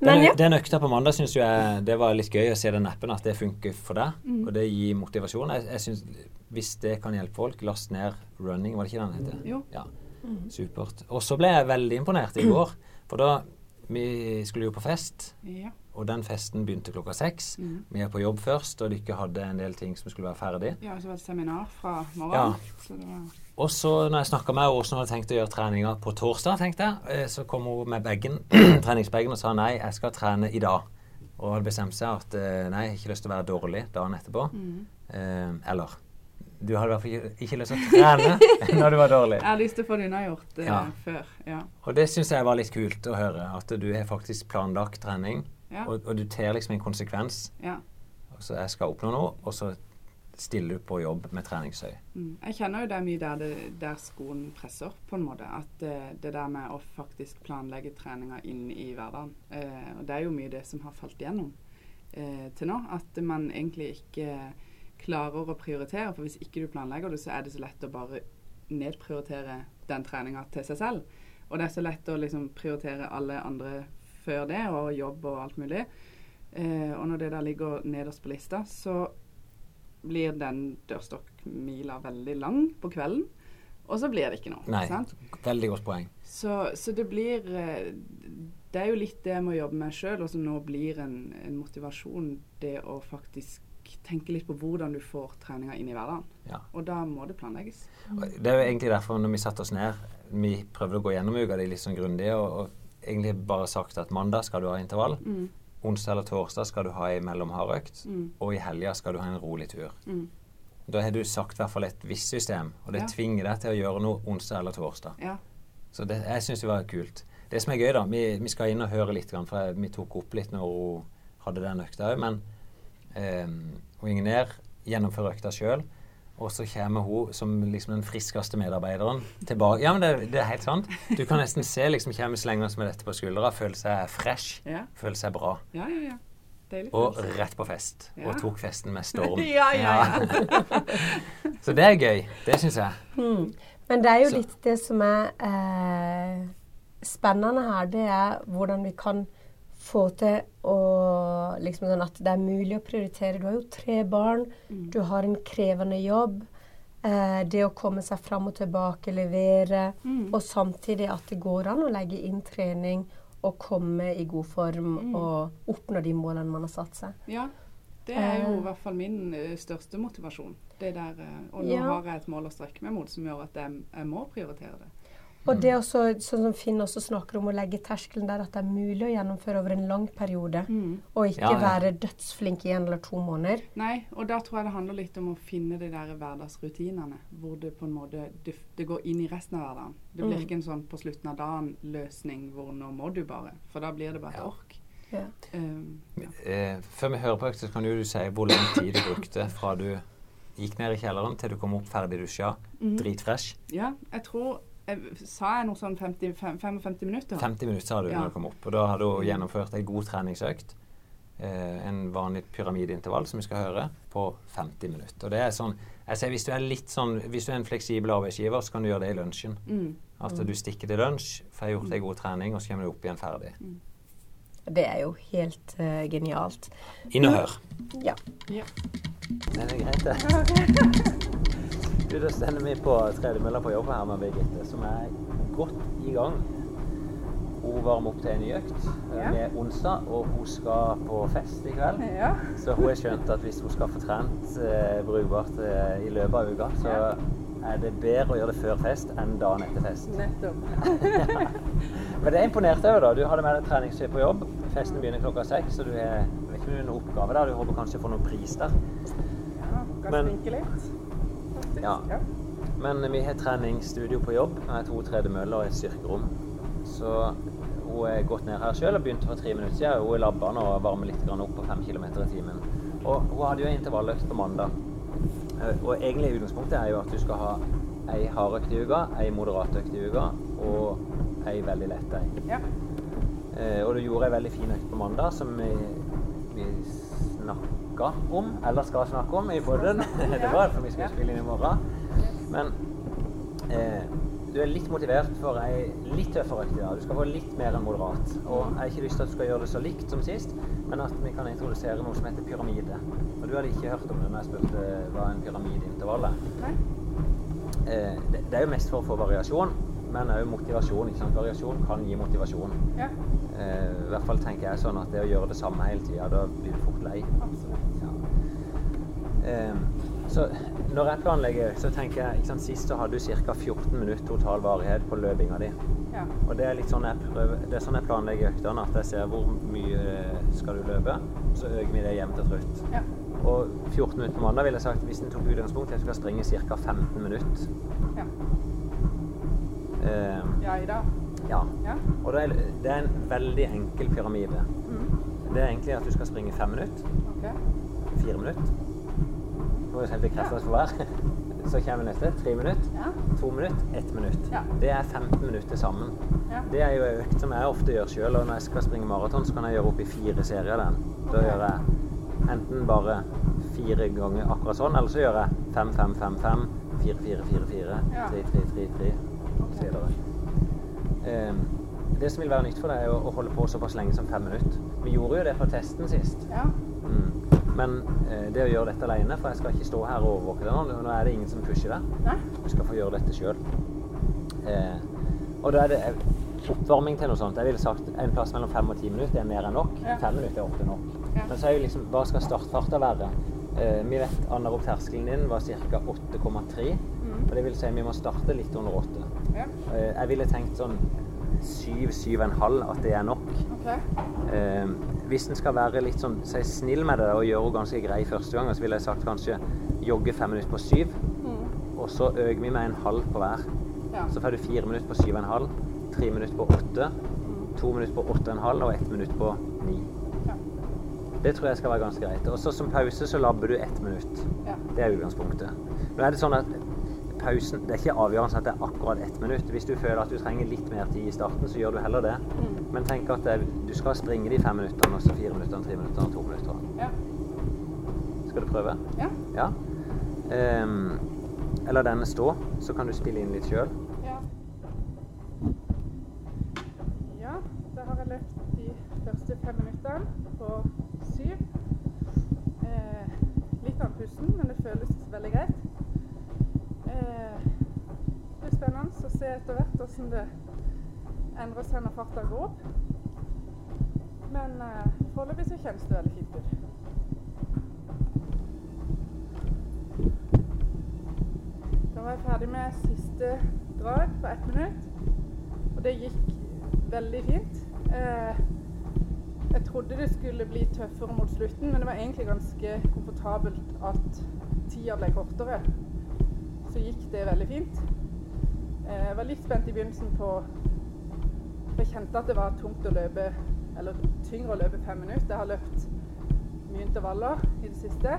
Den, Men ja. den økta på mandag syns jeg det var litt gøy å se den appen, at det funker for deg. Mm. Og det gir motivasjon. Jeg, jeg synes, Hvis det kan hjelpe folk, last ned Running, var det ikke den heter? Jo. Ja, Mm. Supert. Og så ble jeg veldig imponert i går. For da Vi skulle jo på fest, Ja. og den festen begynte klokka seks. Mm. Vi er på jobb først, og dere hadde en del ting som skulle være ferdig. ja, så var det seminar fra Ja. morgenen. Så det var Og så når jeg snakka med henne hvordan hun hadde tenkt å gjøre treninga på torsdag, tenkte jeg, eh, så kom hun med bagen, treningsbagen og sa nei, jeg skal trene i dag. Og hadde bestemt seg at eh, nei, jeg har ikke lyst til å være dårlig dagen etterpå. mm. Eh, eller du hadde i hvert fall ikke, ikke lyst til å trene når du var dårlig. Jeg har lyst til å få det unnagjort eh, Ja. før. Ja. Og det syns jeg var litt kult å høre. At du har faktisk planlagt trening, Ja. og, og du ter liksom en konsekvens. ja. Så jeg skal oppnå noe, og så stiller du på jobb med treningsøy? Mm. Jeg kjenner jo det mye der, det, der skoen presser, på en måte. At det, det der med å faktisk planlegge treninga inn i hverdagen. Uh, og det er jo mye det som har falt igjennom uh, til nå. At man egentlig ikke klarer å prioritere. For hvis ikke du planlegger det, så er det så lett å bare nedprioritere den treninga til seg selv. Og det er så lett å liksom prioritere alle andre før det, og jobb og alt mulig. Og når det der ligger nederst på lista, så blir den dørstokkmila veldig lang på kvelden. Og så blir det ikke noe. Nei, sant? veldig godt poeng. Så, så det blir eh, Det er jo litt det jeg må jobbe med sjøl, og som nå blir en, en, motivasjon. Det å faktisk tenke litt på hvordan du får treninga inn i hverdagen. Ja. Og da må det planlegges. Det er jo egentlig derfor når vi satte oss ned, vi prøvde å gå gjennom uka di litt sånn grundig, og, og egentlig bare sagt at mandag skal du ha intervall. Mm. Onsdag eller torsdag skal du ha ei mellomhardøkt, Mm. og i helga skal du ha en rolig tur. Mm. Da har du sagt i hvert fall et visst system, og det Ja. tvinger deg til å gjøre noe onsdag eller torsdag. Ja. Så det, jeg syns det var kult. Det som er gøy, da Vi, vi skal inn og høre litt, for jeg, vi tok opp litt når hun hadde den økta òg, men eh, ned, gjennomfører økta sjøl, og så kommer hun som liksom den friskeste medarbeideren tilbake. Ja, men det, det er helt sant. Du kan nesten se liksom kommer slengende med dette på skuldra, føler seg fresh, Ja. føler seg bra. ja, ja. ja. Deilig. Og rett på fest. Ja. Og tok festen med storm. ja, ja, ja. Så det er gøy. Det syns jeg. Mm. Men det er jo Så- litt det som er eh, spennende her, det er hvordan vi kan få til å liksom sånn at det er mulig å prioritere. Du har jo tre barn, Mm. du har en krevende jobb. Eh, det å komme seg fram og tilbake, levere, Mm. og samtidig at det går an å legge inn trening og komme i god form Mm. og oppnå de målene man har satt seg. Ja, det er jo Eh. i hvert fall min eh, største motivasjon. Det der, eh, og nå Ja. har jeg et mål å strekke meg mot som gjør at jeg, jeg må prioritere det. Og det også, sånn som Finn også snakker om, å legge terskelen der at det er mulig å gjennomføre over en lang periode. Og ikke Ja, ja. være dødsflink i en eller to måneder. Nei, og da tror jeg det handler litt om å finne de der hverdagsrutinene. Hvor det på en måte det, det går inn i resten av hverdagen. Det blir Mm. ikke en sånn på slutten av dagen-løsning hvor nå må du bare. For da blir det bare et Ja. ork. Ja. Um, ja. Eh, før vi hører på økta, kan du si hvor lang tid du brukte fra du gikk ned i kjelleren til du kom opp ferdig dusja, mm. dritfresh. ja, jeg tror Sa jeg noe sånn 50, 55 minutter? 50 minutter sa du Ja. når du kom opp. Og da hadde du gjennomført ei god treningsøkt. Eh, en vanlig pyramideintervall som vi skal høre, på 50 minutter. Og det er sånn jeg sier, hvis du er litt sånn, hvis du er en fleksibel arbeidsgiver, så kan du gjøre det i lunsjen. Mm. At du stikker til lunsj, får gjort ei god trening, og så kommer du opp igjen ferdig. Det er jo helt uh, genialt. Inn og hør. Ja. Ja. Det er greit, det. Du, Da stender vi på tredemølla på jobb her med Birgitte, som er godt i gang. Hun varmer opp til en ny økt. Ja. Det er onsdag, og hun skal på fest i kveld. ja. Så hun har skjønt at hvis hun skal få trent eh, brukbart eh, i løpet av uka, så Ja. er det bedre å gjøre det før fest enn dagen etter fest. Nettopp. Men det er imponert over, da. Du hadde med deg treningstøy på jobb. Festen begynner klokka seks, så du har ikke noen oppgave der. Du håper kanskje å få noen pris der. Ja, kanskje Men- litt. Ja. Men vi har treningsstudio på jobb. Vi har to tredemøller og et styrkerom. Så hun er gått ned her sjøl og begynte for tre minutter siden. Hun er labba nå og varmer litt opp på fem km i timen. Og hun hadde jo en intervalløkt på mandag. Eh, Og egentlig utgangspunktet er jo at du skal ha ei hardøkt i uka, ei moderatøkt i uka og ei veldig lett ei. Ja. Eh, og du gjorde ei veldig fin økt på mandag som vi, vi snakka om, eller skal snakke om, i podden. det var for vi skal spille inn i morgen. Men eh, du er litt motivert for ei litt tøffere økt i dag. Du skal få litt mer enn moderat. Og jeg har ikke lyst til at du skal gjøre det så likt som sist, men at vi kan introdusere noe som heter pyramide. Og du hadde ikke hørt om det når jeg spurte hva en pyramideintervall er. Nei. Eh, det, det er jo mest for å få variasjon, men òg motivasjon. Ikke sant? Variasjon kan gi motivasjon. Ja, Eh, I hvert fall tenker jeg sånn at det å gjøre det samme hele tida, da blir du fort lei. absolutt. Ja. Eh, så når jeg planlegger, så tenker jeg ikke sant, Sist så hadde du ca. 14 minutter total varighet på løpinga di. Ja. Og det er litt sånn jeg prøver, det er sånn jeg planlegger øktene, at jeg ser hvor mye eh, skal du løpe, så øker vi det jevnt og trutt. Ja. Og 14 minutter på mandag ville jeg sagt hvis en tok utgangspunkt i at du skal springe ca. 15 minutter. Ja. Eh, ja. Og det er, det er en veldig enkel pyramide. Mm. Det er egentlig at du skal springe fem minutter, fire minutter, må jeg bekrefte oss for hver. Så kommer neste. Tre minutter. Ja. To minutter. Ett minutt. Det er 15 minutter sammen. Ja. Det er jo en økt som jeg ofte gjør sjøl. Og når jeg skal springe maraton, så kan jeg gjøre opp i fire serier av den. Da gjør jeg enten bare fire ganger akkurat sånn, eller så gjør jeg fem, fem, fem, fem, fire, fire, fire, fire, tre, tre, tre, tre, og så. Ehm, det som vil være nytt for deg, er å holde på såpass lenge som fem minutter. Vi gjorde jo det på testen sist. Ja. Mm. Men eh, det å gjøre dette alene, for jeg skal ikke stå her og overvåke deg nå, nå er det ingen som pusher deg. Du skal få gjøre dette sjøl. Eh, og da er det eh, oppvarming til noe sånt. Jeg ville sagt en plass mellom fem og ti minutter er mer enn nok. Ja. Fem minutter er ofte nok. Ja. Men så er jo liksom, hva skal startfarta være? Eh, vi vet anarob terskelen din var ca. 8,3. Mm. Og det vil si vi må starte litt under åtte. Ja. Eh, jeg ville tenkt sånn 7-7,5 at det er nok. OK. Eh, hvis en skal være litt sånn si, snill med det og gjøre ganske grei første gang, så ville jeg sagt kanskje jogge fem minutter på syv, Mm. og så øker vi med en halv på hver. Ja. Så får du fire minutter på syv og en halv, tre minutter på åtte, to minutter på åtte og en halv og ett minutt på ni. Ja. Det tror jeg skal være ganske greit. Og så som pause så labber du ett minutt. Ja. Det er utgangspunktet. Nå er det sånn at pausen Det er ikke avgjørende at det er akkurat ett minutt. Hvis du føler at du trenger litt mer tid i starten, så gjør du heller det. Mm. Men tenk at det, du skal springe de fem minuttene, og så fire minutter, tre minutter to minutter. Ja. Skal du prøve? Ja. Ja. Um, eller denne stå, så kan du spille inn litt sjøl. Ja. Ja, da har jeg løpt de første fem minuttene på syv. Eh, litt andpusten, men det føles veldig greit. Eh, det blir spennende å se etter hvert hvordan det endrer seg når farta går opp. Men eh, foreløpig så kjennes det veldig fint ut. Da var jeg ferdig med siste drag på ett minutt. Og det gikk veldig fint. Eh, jeg trodde det skulle bli tøffere mot slutten, men det var egentlig ganske komfortabelt at tida ble kortere. Så gikk det veldig fint. Eh, jeg var litt spent i begynnelsen på For jeg kjente at det var tungt å løpe, eller tyngre å løpe fem minutter. Jeg har løpt mye intervaller i det siste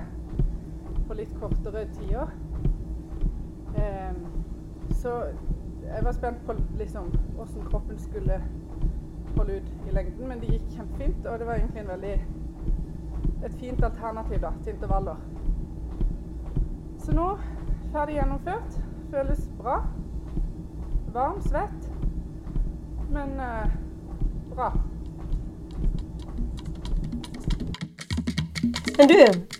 på litt kortere tider. Ehm, så jeg var spent på liksom hvordan kroppen skulle holde ut i lengden, men det gikk kjempefint. Og det var egentlig en veldig et fint alternativ da, til intervaller. Så nå ferdig gjennomført. Føles bra. Varm, svett. Men eh, bra. Men du,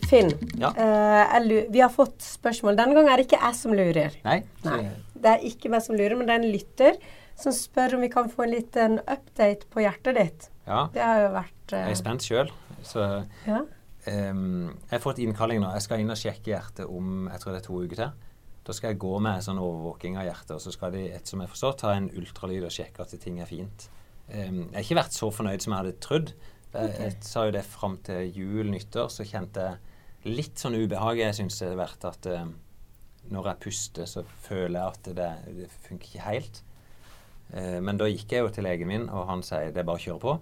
Finn. Ja. eh, jeg vi har fått spørsmål. Denne gangen er det ikke jeg som lurer. Nei? Nei. Det er ikke meg som lurer, men det er en lytter som spør om vi kan få en liten update på hjertet ditt. Ja. Det har jo vært eh, Jeg er spent sjøl. Så ja. Ehm, jeg har fått innkalling nå. Jeg skal inn og sjekke hjertet om jeg tror det er to uker til. Da skal jeg gå med sånn overvåking av hjertet, og så skal de etter som jeg forstår, ta en ultralyd og sjekke at ting er fint. Um, jeg har ikke vært så fornøyd som jeg hadde trodd. Jeg, jeg sa jo det fram til jul, nyttår, så kjente jeg litt sånn ubehag. Jeg syns det har vært at um, når jeg puster, så føler jeg at det, det funker ikke helt. Uh, men da gikk jeg jo til legen min, og han sier det er bare å kjøre på.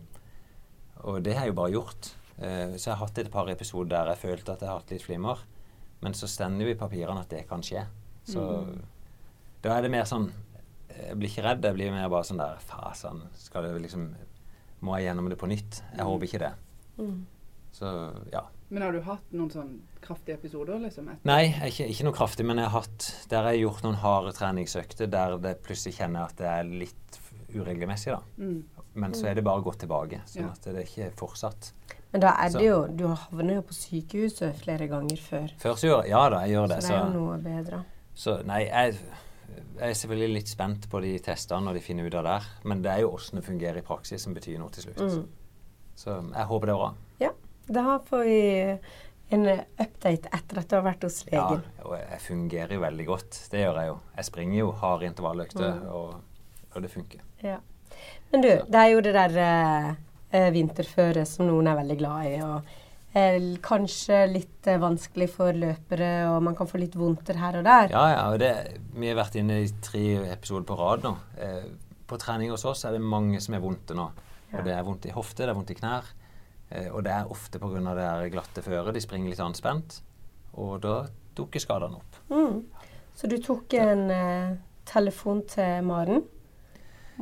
Og det har jeg jo bare gjort. Eh, så jeg har hatt et par episoder der jeg følte at jeg har hatt litt flimmer. Men så stender jo i papirene at det kan skje. Så da er det mer sånn Jeg blir ikke redd, jeg blir mer bare sånn der Fasan, skal det liksom Må jeg gjennom det på nytt? Jeg håper ikke det. Mm. Så ja. Men har du hatt noen sånn kraftige episoder, liksom? etter- Nei, ikke, ikke noe kraftig, men jeg har hatt Der jeg har gjort noen harde treningsøkter der det plutselig kjenner at det er litt uregelmessig, da. Mm. Men så er det bare gått tilbake, sånn Ja. at det er ikke fortsatt. Men da er det jo Du havner jo på sykehuset flere ganger før. Før så gjør Ja da, jeg gjør det. Så det. er jo noe bedre. Så nei, jeg, jeg er selvfølgelig litt spent på de testene når de finner ut av det. her. Men det er jo åssen det fungerer i praksis som betyr noe til slutt. Mm. Så jeg håper det er bra. Ja. Da får vi en update etter at du har vært hos legen. Ja, og jeg fungerer jo veldig godt. Det gjør jeg jo. Jeg springer jo harde intervalløkter, Mm. og, og det funker. Ja. Men du, det er jo det der eh, eh, som noen er veldig glad i. og eh, Kanskje litt eh, vanskelig for løpere, og man kan få litt vondter her og der. Ja, ja. og det, Vi har vært inne i tre episoder på rad nå. Eh, på trening hos oss er det mange som er vondte nå. Og det er vondt i hofte, det er vondt i knær. Eh, og det er ofte pga. det her glatte føret. De springer litt anspent. Og da dukker skadene opp. Mm. Så du tok en eh, telefon til Maren,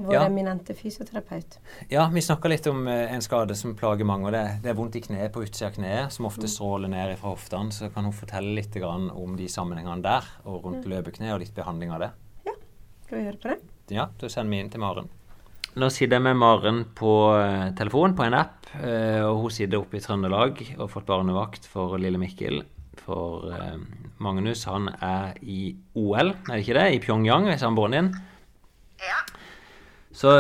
vår Ja. eminente fysioterapeut. Ja, vi snakka litt om eh, en skade som plager mange. og Det, det er vondt i kneet på utsida av kneet, som ofte stråler ned fra hoftene. Så kan hun fortelle litt grann om de sammenhengene der, og rundt løpekne, og litt behandling av det. Ja, Skal vi høre på det? Ja, da sender vi inn til Maren. Nå sitter jeg med Maren på eh, telefon på en app, eh, og hun sitter oppe i Trøndelag og har fått barnevakt for lille Mikkel. For eh, Magnus han er i OL, er det ikke det? I Pyongyang, hvis med samboeren din. Ja. Så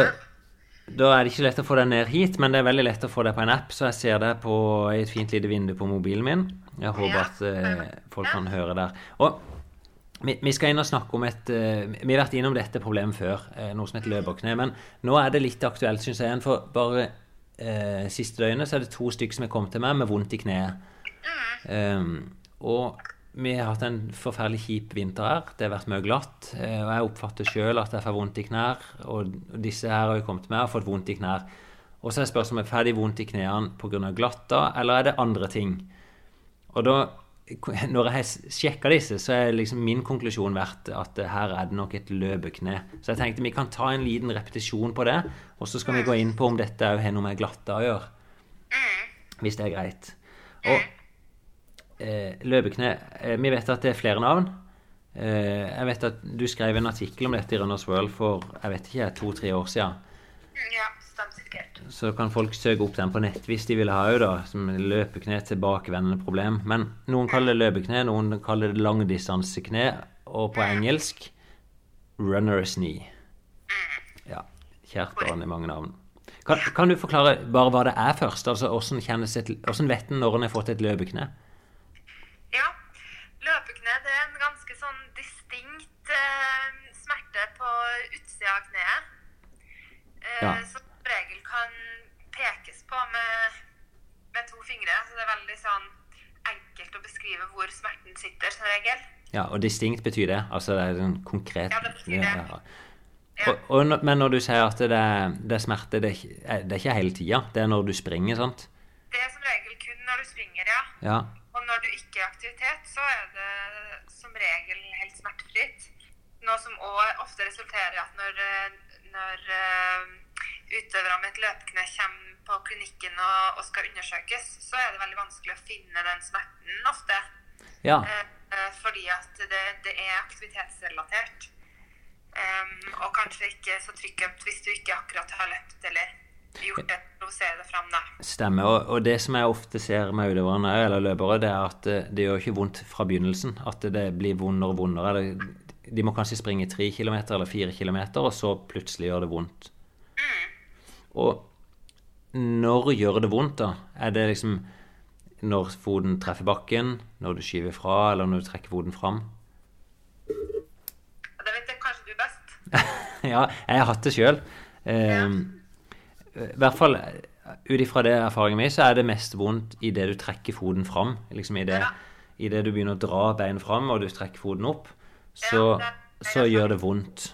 da er det ikke lett å få deg ned hit, men det er veldig lett å få deg på en app, så jeg ser deg på i et fint lite vindu på mobilen min. Jeg håper at eh, folk kan høre der. Og vi, vi skal inn og snakke om et eh, Vi har vært innom dette problemet før, eh, noe som heter løperkne. Men nå er det litt aktuelt, syns jeg. For bare eh, siste døgnet så er det to stykker som er kommet til meg med vondt i kneet. Um, og vi har hatt en forferdelig kjip vinter her. Det har vært mye glatt. eh, Og jeg oppfatter sjøl at jeg får vondt i knær. Og disse her har jo kommet med, har og fått vondt i knær. Og så er spørsmålet får de vondt i knærne pga. glatta, eller er det andre ting? Og da, når jeg sjekka disse, så er liksom min konklusjon vært at her er det nok et løpekne. Så jeg tenkte vi kan ta en liten repetisjon på det, og så skal vi gå inn på om dette òg har noe med glatta å gjøre. Hvis det er greit. Og eh, løpekne eh, Vi vet at det er flere navn. Eh, jeg vet at du skrev en artikkel om dette i Runners World for jeg vet ikke, to-tre år siden. Ja, sikkert. Så kan folk søke opp den på nett hvis de vil ha òg, da. Som løpekne tilbakevendende problem. Men noen kaller det løpekne, noen kaller det langdistansekne, og på engelsk runner's knee. Ja. Kjært barn i mange navn. Kan, kan du forklare bare hva det er først? Altså hvordan, kjennes et, hvordan vet en når en har fått et løpekne? Ja. Løpekne det er en ganske sånn distinkt eh, smerte på utsida av kneet. Eh, Ja. Som regel kan pekes på med, med to fingre. Så det er veldig sånn enkelt å beskrive hvor smerten sitter, som regel. Ja, og distinkt betyr det? Altså det er en konkret Ja, det betyr det. Ja. Og, og, men når du sier at det det er smerte, det det er ikke hele tida? Det er når du springer, sant? Det er som regel kun når du springer, ja. Ja. Når du ikke er i aktivitet, så er det som regel helt smertefritt. Noe som òg ofte resulterer i at når, når eh, utøvere med et løpekne kommer på klinikken og, og skal undersøkes, så er det veldig vanskelig å finne den smerten ofte. ja. Eh, eh, fordi at det, det er aktivitetsrelatert. Um, og kanskje ikke så trykkømt hvis du ikke akkurat har løpt eller gjort det, provosere det fram, da. Stemmer. Og, og det som jeg ofte ser med utøverne, eller løpere, det er at eh, det gjør ikke vondt fra begynnelsen. At det blir vondere og vondere. Eller, de må kanskje springe tre kilometer eller fire kilometer, og så plutselig gjør det vondt. Og når gjør det vondt, da? Er det liksom når foten treffer bakken, når du skyver fra, eller når du trekker foten fram? Det vet jeg kanskje du best. ja, jeg har hatt det sjøl. I hvert fall ut ifra det erfaringen min, så er det mest vondt idet du trekker foten fram. Liksom idet Ja. i det du begynner å dra beinet fram, og du trekker foten opp, så, Ja, det- så gjør det vondt.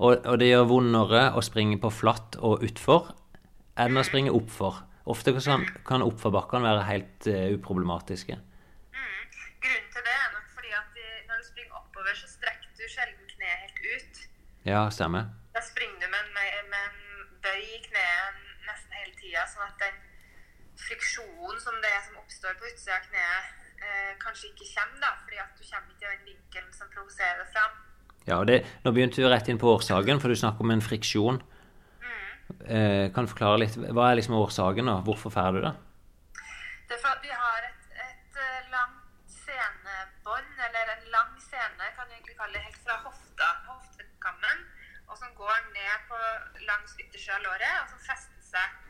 Og, og det gjør vondere å springe på flatt og utfor enn å springe oppfor. Ofte kan, kan oppforbakkene være helt uh, uproblematiske. Grunnen til det er nok fordi at de, når du springer oppover, så strekker du sjelden kneet helt ut. Ja, stemmer. Da springer du med en, med, med en bøy i kneet tida, sånn at den friksjonen som det er som oppstår på utsida av kneet, eh, kanskje ikke kommer, da, fordi at du kommer ikke i den vinkelen som provoserer det fram. Ja, og det, Nå begynte du rett inn på årsaken, for du snakker om en friksjon. Eh, kan du forklare litt, Hva er liksom årsaken, og hvorfor får du det? Det er for at vi har et, et eh, langt senebånd, eller en lang sene, kan du egentlig kalle det, helt fra hofta, hoftekammen, og som går ned på langs yttersida av låret, og som fester seg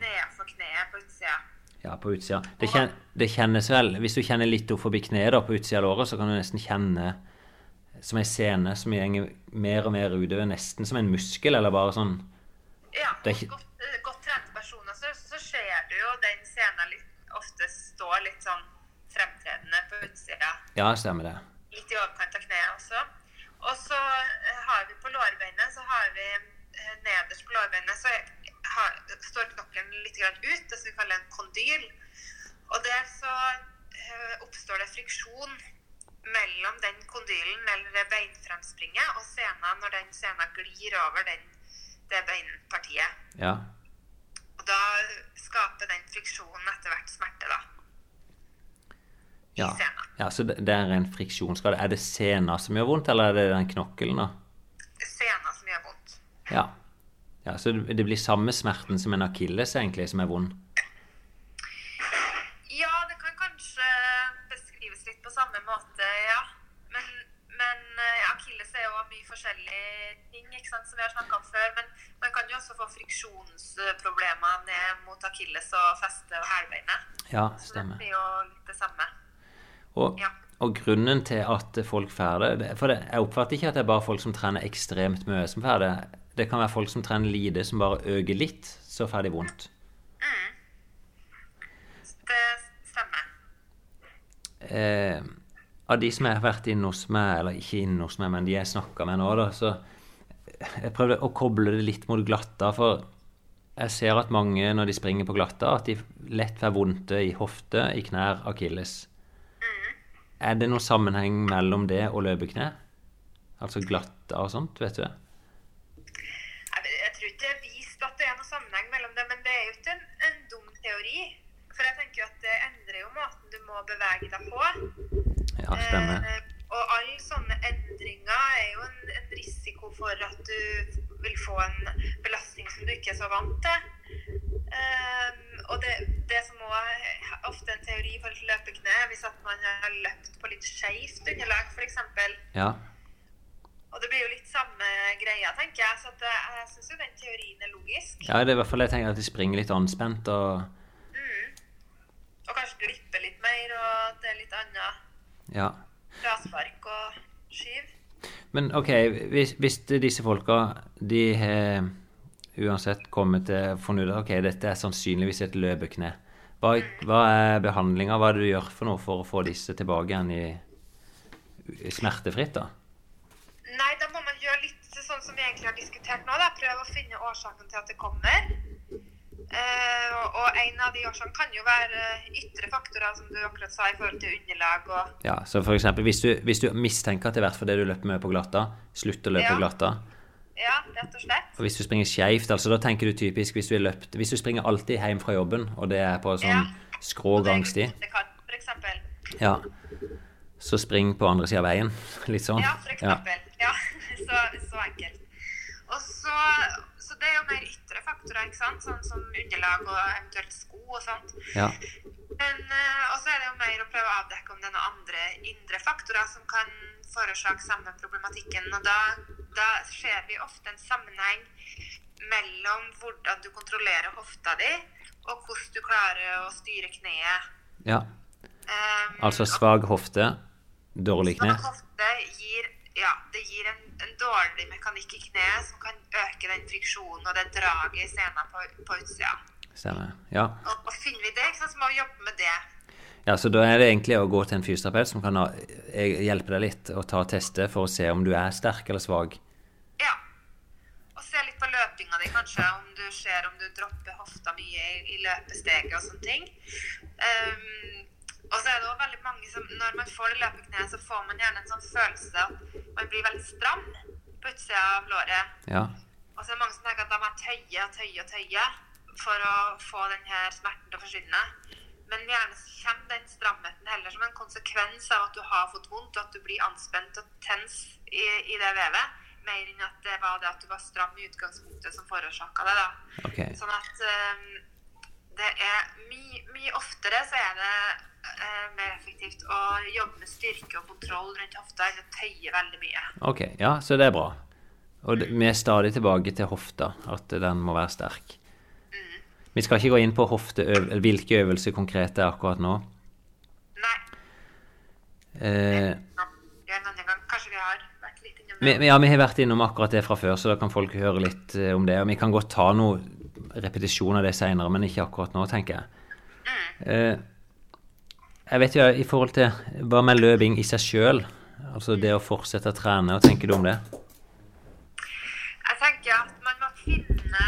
nedenfor kneet på utsida. Ja, på utsida. Det, kjen, det kjennes vel Hvis du kjenner litt opp forbi kneet da, på utsida av låret, så kan du nesten kjenne som ei sene som går mer og mer utover, nesten som en muskel, eller bare sånn Ja, Det er godt, eh, godt trente personer så, så ser du jo den sena ofte står litt sånn fremtredende på utsida. Ja, stemmer det. litt i overkant av kneet også. Og så eh, har vi på lårbeinet, så har vi eh, nederst på lårbeinet så har, står knokkelen litt grann ut, det som vi kaller en kondyl. Og der så eh, oppstår det friksjon mellom den kondylen eller beinfremspringet og sena når den sena glir over den, det beinpartiet. Ja. Og da skaper den friksjonen etter hvert smerte, da. Ja. I sena. ja, så det er en friksjonsskade. Er det sena som gjør vondt, eller er det den knokkelen, da? Sena som gjør vondt. Ja. Ja så det blir samme smerten som en akilles, egentlig, som er vond? Ja, det kan kanskje beskrives litt på samme måte, ja. Men, men eh, akilles er jo mye forskjellige ting, ikke sant, som vi har snakka om før. Men man kan jo også få friksjonsproblemer ned mot akilles og feste og hælbeinet. Ja, Så stemmer. det blir jo litt det samme. Og, Ja. og grunnen til at folk får det- For jeg oppfatter ikke at det er bare folk som trener ekstremt mye, som får det. Det kan være folk som trener lite, som bare øker litt, så får de vondt. Det stemmer. Eh, av de som jeg har vært inne hos meg, eller ikke inne hos meg, men de jeg snakka med nå, da, så jeg prøvde å koble det litt mot glatta, for jeg ser at mange når de springer på glatta, at de lett får vondte i hofte, i knær, akilles. Er det noen sammenheng mellom det og løpekne? Altså glatta og sånt, vet du? Jeg, jeg tror ikke det er vist at det er noen sammenheng mellom det, men det er jo ikke en, en dum teori. For jeg tenker jo at det endrer jo bevege deg på. Ja, stemmer. Eh, og alle sånne endringer er jo en, en risiko for at du vil få en belastning som du ikke er så vant til. Eh, og det, det som også er ofte en teori for løpekne, hvis at man har løpt på litt skjevt underlag f.eks. Ja. Og det blir jo litt samme greia, tenker jeg. Så at jeg, jeg syns jo den teorien er logisk. ja, det er i hvert fall jeg tenker at de springer litt anspent og Og kanskje glippe litt mer, og at det er litt annet Ja. fraspark og skyv. Men ok, hvis, hvis disse folka de har uansett kommet til funnet ut ok, dette er sannsynligvis et løpekne, hva, hva er behandlinga? Hva er det du gjør for noe for å få disse tilbake igjen i, i smertefritt? da? Nei, da må man gjøre litt sånn som vi egentlig har diskutert nå. da. Prøve å finne årsaken til at det kommer. Eh, og, og en av de årsakene kan jo være ytre faktorer, som du akkurat sa, i forhold til underlag og Ja, så eksempel, hvis du, hvis du mistenker at det har vært fordi du løper mye på glatta, slutt å løpe Ja. glatta. Ja, rett og slett. Og hvis du springer skeivt, altså da tenker du typisk hvis du løpt Hvis du springer alltid hjem fra jobben, og det er på sånn Ja. skrå det gangsti, Ja, ja, så spring på andre sida av veien. Litt sånn. Ja, for eksempel. Ja, så, så enkelt. Og så det er jo mer ytre faktorer, ikke sant? Sånn som underlag og eventuelt sko og sånt. Ja. Men uh, også er det jo mer å prøve å avdekke om det er noen andre indre faktorer som kan forårsake samme problematikken. Og da, da ser vi ofte en sammenheng mellom hvordan du kontrollerer hofta di, og hvordan du klarer å styre kneet. ja. Um, Altså svak hofte, dårlig kne. Svak hofte gir, ja, det gir en, en dårlig mekanikk i kneet som kan øke den friksjonen og det draget i sena på, på utsida. Stemmer. Ja. Og, og finner vi det, så må vi jobbe med det. ja, så da er det egentlig å gå til en fysioterapeut som kan eh, hjelpe deg litt og ta tester for å se om du er sterk eller svak. Ja. Og se litt på løpinga di, kanskje, om du ser om du dropper hofta mye i, i løpesteget og sånne ting. Um, og så er det også veldig mange som Når man får det løpekneet, så får man gjerne en sånn følelse at man blir veldig stram på utsida av låret. Ja. Og så er det mange som tenker at de må tøye og tøye og tøye for å få denne smerten til å forsvinne. Men gjerne kommer den stramheten heller som en konsekvens av at du har fått vondt, og at du blir anspent og tens i, i det vevet. Mer enn at det var det at du var stram i utgangspunktet som forårsaka det. da. Okay. Sånn at um, det er mye, mye oftere så er det eh, mer effektivt å jobbe med styrke og kontroll rundt hofta enn å tøye veldig mye. Ok, ja, så det er bra. Og det- vi er stadig tilbake til hofta, at den må være sterk. Vi skal ikke gå inn på hofteøv hvilke øvelser konkret det er akkurat nå. Nei. Eh. Kanskje vi har vært litt innom vi, det. ja, vi har vært innom akkurat det fra før, så da kan folk høre litt eh, om det. Og vi kan godt ta noe repetisjon av det seinere, men ikke akkurat nå, tenker jeg. Eh, jeg vet jo i forhold til hva med løping i seg sjøl, altså det å fortsette å trene, hva tenker du om det? Jeg tenker at man må finne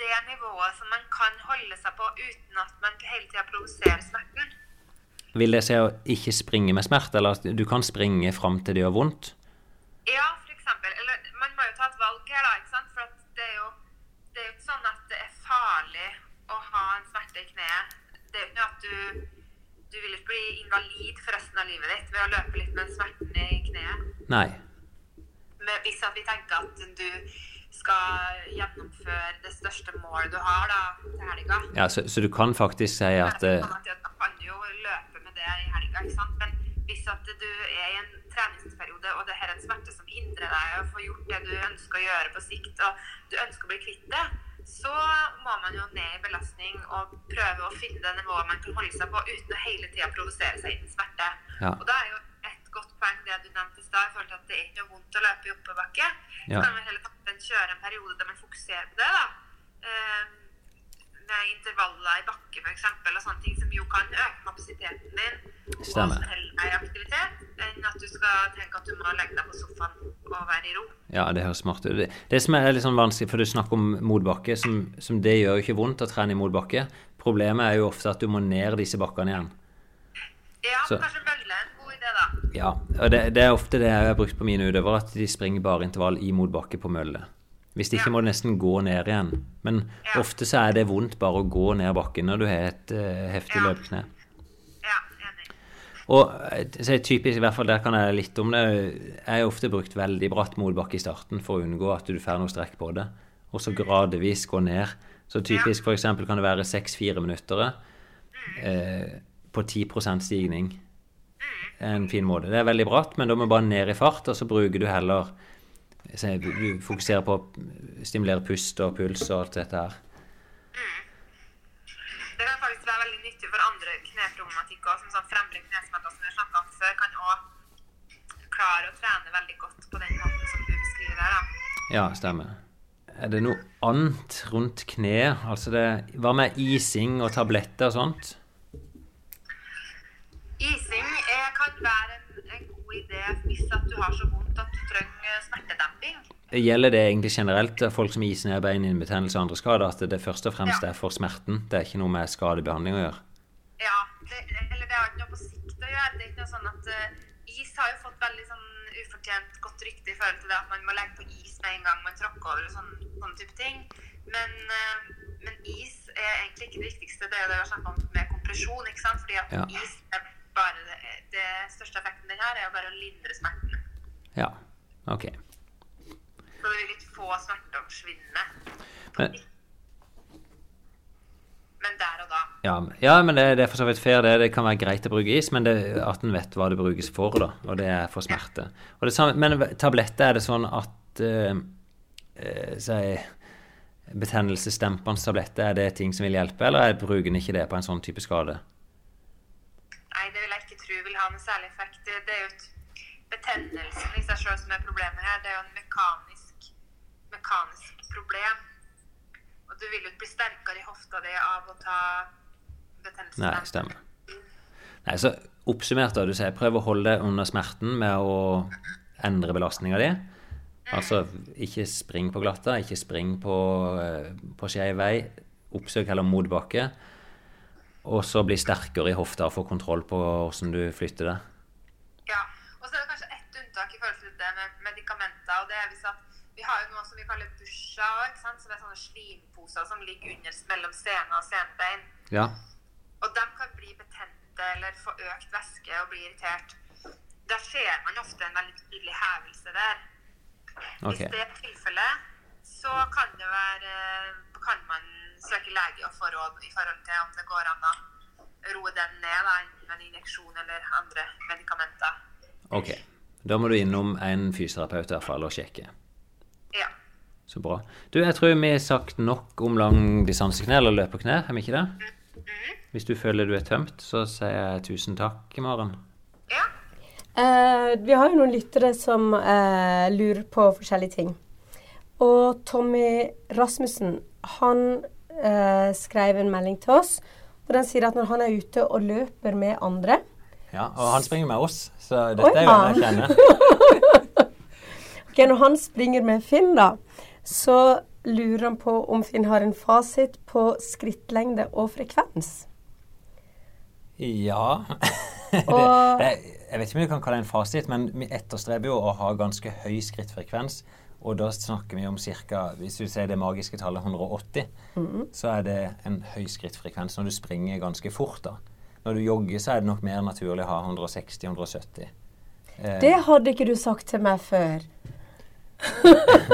det nivået som man kan holde seg på uten at man hele tida provoserer smerten. Vil det si å ikke springe med smerte, eller at du kan springe fram til det gjør vondt? Ja, eksempel. Eller man må jo ta et valg her, da. ikke sant? For det er jo det er jo ikke sånn at det er farlig å ha en smerte i kneet. Det er jo ikke noe at du Du vil ikke bli invalid for resten av livet ditt ved å løpe litt med smertene i kneet. Nei. Men hvis at vi tenker at du skal gjennomføre det største målet du har da, til helga Ja, så, så du kan faktisk si at eh, Da kan du jo løpe med det i helga, ikke sant? Men hvis at du er i en treningsperiode, og det her er en smerte som hindrer deg å få gjort det du ønsker å gjøre på sikt, og du ønsker å bli kvitt det, så må man jo ned i belastning og prøve å finne det nivået man kan holde seg på uten å hele tida provosere seg inn i smerte. Ja. Og da er jo et godt poeng det du nevnte i stad, i forhold til at det er ikke noe vondt å løpe i oppoverbakke. Ja. Så kan man heller kjøre en periode der man fokuserer på det. da. Eh, med intervaller i bakke f.eks. og sånne ting som jo kan øke kapasiteten din. Stemmer. Og heller er aktivitet, enn at du skal tenke at du må legge deg på sofaen og være i ro. Ja, det høres smart ut. Det, det som er litt sånn vanskelig, for du snakker om motbakke, som, som det gjør jo ikke vondt å trene i motbakke. Problemet er jo ofte at du må ned disse bakkene igjen. Ja, Så- kanskje mølle er en god idé, da. Ja, og det, det er ofte det jeg har brukt på mine utøvere, at de springer bare intervall i motbakke på mølle. Hvis ikke må du nesten gå ned igjen. Men Ja. ofte så er det vondt bare å gå ned bakken når du har et uh, heftig Ja. løpekne. Ja, enig. Og eh, så er typisk, i hvert fall der kan jeg litt om det, jeg har ofte brukt veldig bratt motbakke i starten for å unngå at du får noe strekk på det, og så gradvis gå ned. Så typisk for eksempel kan det være 6-4 minutter eh, på 10% stigning. En fin måte. Det er veldig bratt, men da må du bare ned i fart, og så bruker du heller Du du fokuserer på å stimulere pust og puls og alt dette her. Det kan faktisk være veldig nyttig for andre kneproblematikk òg, som sånn fremre knesmerter som vi har snakka om før, kan også klare å trene veldig godt på den måten som du beskriver der. da. Ja, stemmer. Er det noe annet rundt kneet? Altså det, hva med ising og tabletter og sånt? Ising er, kan være en, en hvis at du har så vondt at du trenger smertedemping. Gjelder det egentlig generelt folk som iser ned betennelse og andre skader, at det først og fremst Ja. er for smerten? Det er ikke noe med skadebehandling å gjøre? Ja, det, eller det har ikke noe på sikt å gjøre. Det er ikke noe sånn at uh, Is har jo fått veldig sånn ufortjent godt rykte i forhold til det at man må legge på is med en gang man tråkker over og sånn, sånne type ting. Men, uh, men is er egentlig ikke det viktigste. Det er det vi har snakket om med kompresjon. ikke sant? Fordi at Ja. is er bare det, det største effekten den har, er jo bare å lindre smerten. Ja, ok. Så det vil ikke få smerte å forsvinne. Men, Men der og da. ja, ja, men det, det er for så vidt fair, det. Det kan være greit å bruke is, men det, at en vet hva det brukes for, da. Og det er for smerte. Og det samme, men tabletter, er det sånn at uh, uh, si, Betennelsesdempende tabletter, er det ting som vil hjelpe, eller er- bruker en ikke det på en sånn type skade? Nei, det vil jeg ikke tro vil ha noen særlig effekt. Det, er jo et betennelsen i seg sjøl som er problemet her. Det er jo en mekanisk, mekanisk problem. Og du vil jo ikke bli sterkere i hofta di av å ta betennelsen. Nei, stemmer. Nei, så oppsummert, da. Du sier prøv å holde deg under smerten med å endre belastninga di. Altså ikke spring på glatta, ikke spring på, eh, på skeiv vei. Oppsøk heller motbakke. Og så bli sterkere i hofta og få kontroll på hvordan du flytter det. Ja. Og så er det kanskje ett unntak i forhold til det med medikamenter. og det er hvis at Vi har jo noe som vi kaller busha, ikke sant? så det er sånne slimposer som ligger under mellom sena og senbein. Ja. Og de kan bli betente eller få økt væske og bli irritert. Da ser man ofte en veldig tydelig hevelse der. Okay. Hvis det er tilfellet, så kan det være kan man søke lege og få råd i forhold til om det går an å roe den ned da, enten med en injeksjon eller andre medikamenter. Ok. Da må du innom en fysioterapeut i hvert fall og sjekke. Ja. Så bra. Du, jeg tror vi har sagt nok om langdistansekne eller løperkne, har vi ikke det? Hvis du føler du er tømt, så sier jeg tusen takk, Maren. ja. Eh, vi har jo noen lyttere som eh, lurer på forskjellige ting. Og Tommy Rasmussen, han eh, skrev en melding til oss. Og den sier at når han er ute og løper med andre Ja, og han springer med oss, så dette Oi, er jo han jeg kjenner. Ok, Når han springer med Finn, da, så lurer han på om Finn har en fasit på skrittlengde og frekvens. Ja. Det, det, jeg vet ikke om vi kan kalle det en fasit, men vi etterstreber jo å ha ganske høy skrittfrekvens. Og da snakker vi om ca. Hvis du ser det magiske tallet 180, så er det en høy skrittfrekvens når du springer ganske fort. da. Når du jogger, så er det nok mer naturlig å ha 160-170. Eh, Det hadde ikke du sagt til meg før.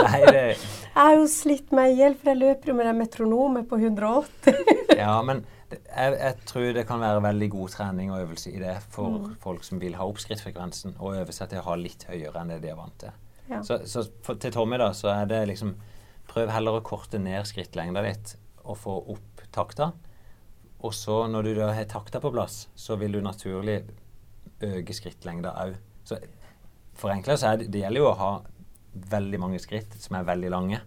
Nei, det Jeg har jo slitt meg i hjel, for jeg løper jo med det metronomen på 180. Ja, men jeg, jeg tror det kan være veldig god trening og øvelse i det for folk som vil ha opp skrittfrekvensen, og øve seg til å ha litt høyere enn det de er vant til. Ja. Så, så for, til Tommy da, så er det liksom Prøv heller å korte ned skrittlengda litt og få opp takta. Og så når du da har takta på plass, så vil du naturlig øke skrittlengda òg. Så forenkla så er det Det gjelder jo å ha veldig mange skritt som er veldig lange.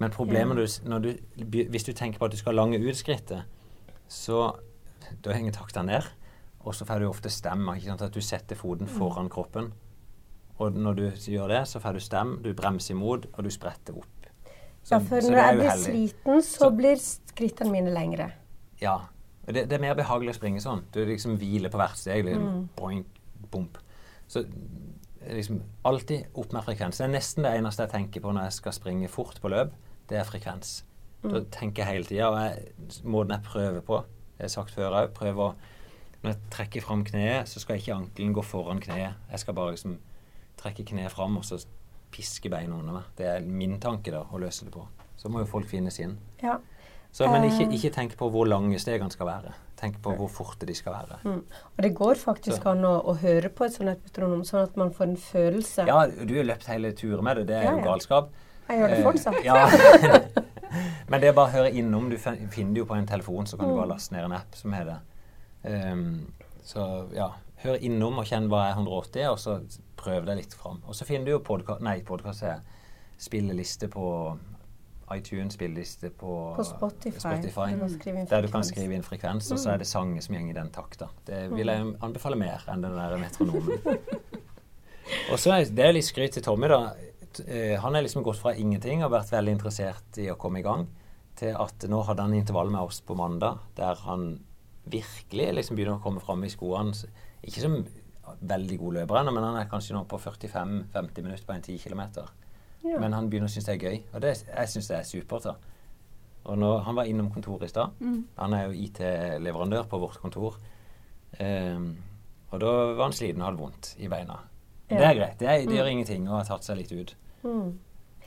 Men problemet ja. du, når du, hvis du tenker på at du skal lange ut skrittet, så da henger takta ned. Og så får du ofte stemma. At du setter foten foran kroppen. Og når du gjør det, så får du stem, du bremser imot, og du spretter opp. Så- Ja, for når jeg blir sliten, så Så- blir skrittene mine lengre. Ja. Og Det, det er mer behagelig å springe sånn. Du liksom hviler på hvert steg. Liksom, Mm. boink, bump. Så liksom alltid opp med frekvens. Det er nesten det eneste jeg tenker på når jeg skal springe fort på løp. Det er frekvens. Mm. Da tenker jeg hele tida. Og jeg, måten jeg prøver på, det har jeg sagt før òg, prøver å Når jeg trekker fram kneet, så skal ikke ankelen gå foran kneet. Jeg skal bare liksom trekke kneet fram og så piske beina under meg. Det er min tanke, da, å løse det på. Så må jo folk finne sin. Ja. Så, men ikke, Eh. ikke tenk på hvor lange stegene skal være. Tenk på hvor forte de skal være. Mm. Og det går faktisk Så. an å, å høre på et sånt et metronom, sånn at man får en følelse. Ja, du har løpt hele turen med det. Det er Ja, jo galskap. Jeg gjør det Eh, fortsatt. ja. Men det er bare å høre innom. Du finner det jo på en telefon, så kan du Mm. bare laste ned en app som heter um, Så ja, hør innom og kjenn hva er 180 er, og så prøv deg litt fram. Og så finner du jo podkast Nei, podkast er spilleliste på iTunes, spilleliste på, På Spotify. Spotify Du der du kan skrive inn frekvens, og så er det sanger som går i den takta. Det vil jeg anbefale mer enn den der metronomen. Og så er det litt skryt til Tommy, da. Eh, Han er liksom gått fra ingenting og vært veldig interessert i å komme i gang, til at nå hadde han intervall med oss på mandag, der han virkelig liksom begynner å komme fram i skoene. Ikke som veldig god løper men han er kanskje nå på 45-50 minutter på en 10 km. Ja. Men han begynner å synes det er gøy, og det, jeg syns det er supert. da. Og når, Han var innom kontoret i stad. Han er jo IT-leverandør på vårt kontor. Um, og da var han sliten og hadde vondt i beina. Ja. Det er greit. Det, er, det gjør ingenting å ha tatt seg litt ut. Mm.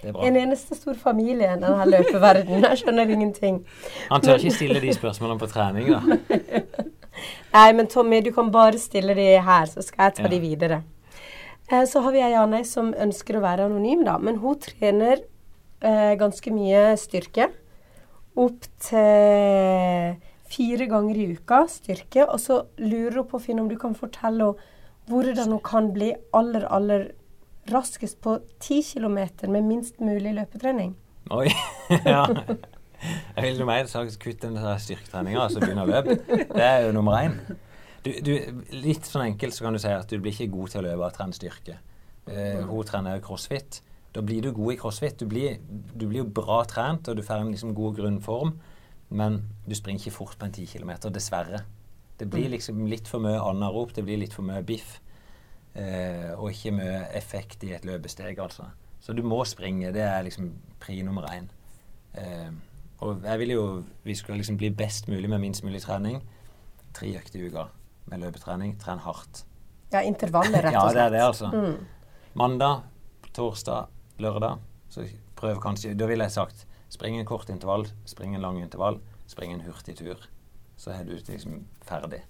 Det bra. En eneste stor familie i denne løpeverdenen. Jeg skjønner ingenting. Han tør ikke stille de spørsmålene på trening, da. Nei, men Tommy, du kan bare stille de her, så skal jeg ta Ja. de videre. Eh, så har vi ei ane som ønsker å være anonym, da. Men hun trener eh, ganske mye styrke. Opp til fire ganger i uka styrke. Og så lurer hun på, Finn, om du kan fortelle henne hvordan hun kan bli aller, aller raskest på 10 km med minst mulig løpetrening. Oi. ja. Jeg vil noe mer sagt kutt den styrketreninga og så begynne å løpe. Det er jo nummer én. Du, du, litt sånn enkelt så kan du si at du blir ikke god til å løpe av å trene styrke. Eh, hun trener crossfit. Da blir du god i crossfit. Du blir, du blir jo bra trent, og du får en liksom god grunnform, men du springer ikke fort på en 10 km, dessverre. Det blir liksom litt for mye anarop, det blir litt for mye biff. Eh, og ikke mye effekt i et løpesteg, altså. Så du må springe. Det er liksom pri nummer én. Eh, og jeg ville jo Vi skulle liksom bli best mulig med minst mulig trening. Tre økter i uka med løpetrening. Tren hardt. Ja, intervaller, rett og slett. ja, det er det, altså. Mm. Mandag, torsdag, lørdag. Så prøv kanskje Da ville jeg sagt spring en kort intervall, spring en lang intervall, spring en hurtig tur. Så er du liksom ferdig.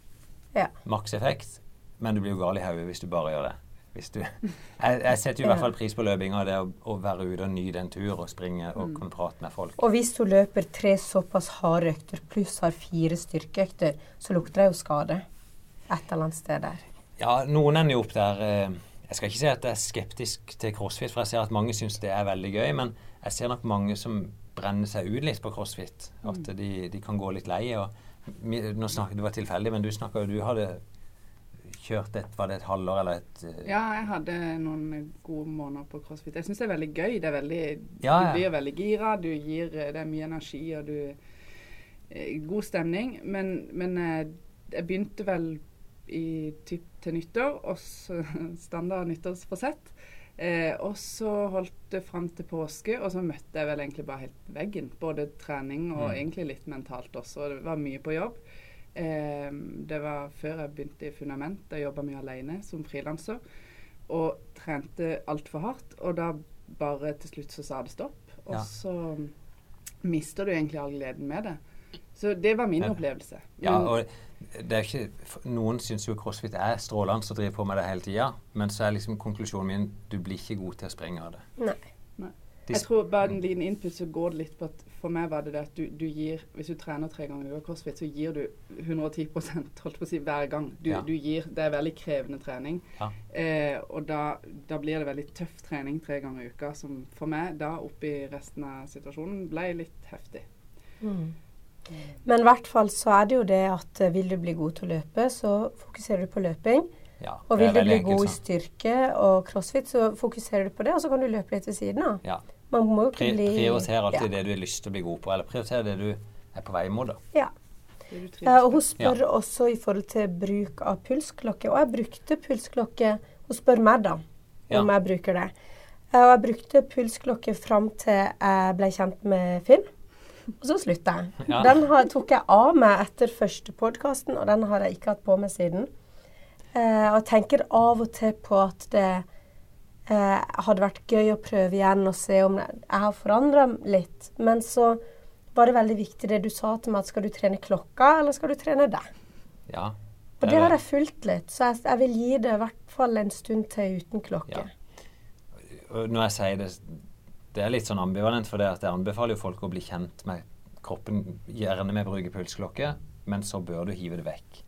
Ja. Maks effekt, men du blir jo gal i hodet hvis du bare gjør det. Du, jeg, jeg setter i hvert fall pris på løpinga, det å, å være ute og nyte en tur og springe og kunne prate med folk. Og hvis hun løper tre såpass harde økter pluss har fire styrkeøkter, så lukter det jo skade et eller annet sted der. Ja, noen ender jo opp der eh, Jeg skal ikke si at jeg er skeptisk til crossfit, for jeg ser at mange syns det er veldig gøy, men jeg ser nok mange som brenner seg ut litt på crossfit. At de, de kan gå litt lei. og nå snakker, Det var tilfeldig, men du snakka jo Du hadde kjørt et Var det et halvår eller et uh, Ja, jeg hadde noen gode måneder på crossfit. Jeg syns det er veldig gøy. Det er veldig, Ja, Du blir veldig gira, du gir, det er mye energi og du eh, God stemning. Men, men eh, jeg begynte vel i typ til nyttår, også, standard nyttårsforsett. Eh, og så holdt det fram til påske, og så møtte jeg vel egentlig bare helt veggen. Både trening og Mm. egentlig litt mentalt også. Det var mye på jobb. Eh, det var før jeg begynte i Fundament. Jeg jobba mye alene som frilanser. Og trente altfor hardt. Og da bare til slutt så sa det stopp. Og Ja. så mister du egentlig all gleden med det. Så det var min Ja. opplevelse. Ja, og det er ikke, Noen syns jo crossfit er strålende og driver på med det hele tida, men så er liksom konklusjonen min du blir ikke god til å springe av det. Nei. De- Jeg tror bare en liten input så går det litt på at for meg var det det at du, du gir Hvis du trener tre ganger i uka crossfit, så gir du 110 holdt på å si, hver gang. Du, Ja. du gir, Det er veldig krevende trening. Ja. Eh, og da, da blir det veldig tøff trening tre ganger i uka, som for meg da oppi resten av situasjonen ble litt heftig. Mm. Men i hvert fall så er det jo det at eh, vil du bli god til å løpe, så fokuserer du på løping. Ja, Og vil du bli bli god i styrke og crossfit, så fokuserer du på det, og så kan du løpe litt ved siden av. Ja. Man må jo Pri ikke bli prioriter alltid ja. det du har lyst til å bli god på, eller prioriter det du er på vei mot. da. Ja. Eh, og hun spør også i forhold til bruk av pulsklokke. Og jeg brukte pulsklokke Hun spør meg, da, om Ja. jeg bruker det. Eh, og jeg brukte pulsklokke fram til jeg ble kjent med Finn. Og så slutta jeg. Ja. Den har, tok jeg av meg etter første podkasten, og den har jeg ikke hatt på meg siden. Eh, og jeg tenker av og til på at det eh, hadde vært gøy å prøve igjen og se om jeg har forandra litt. Men så var det veldig viktig det du sa til meg, at skal du trene klokka, eller skal du trene deg? Ja. Og det har jeg fulgt litt, så jeg, jeg vil gi det i hvert fall en stund til uten klokke. Ja. Når jeg sier det, det er litt sånn ambivalent, for det at jeg anbefaler jo folk å bli kjent med kroppen, gjerne med å bruke pulsklokke, men så bør du hive det vekk.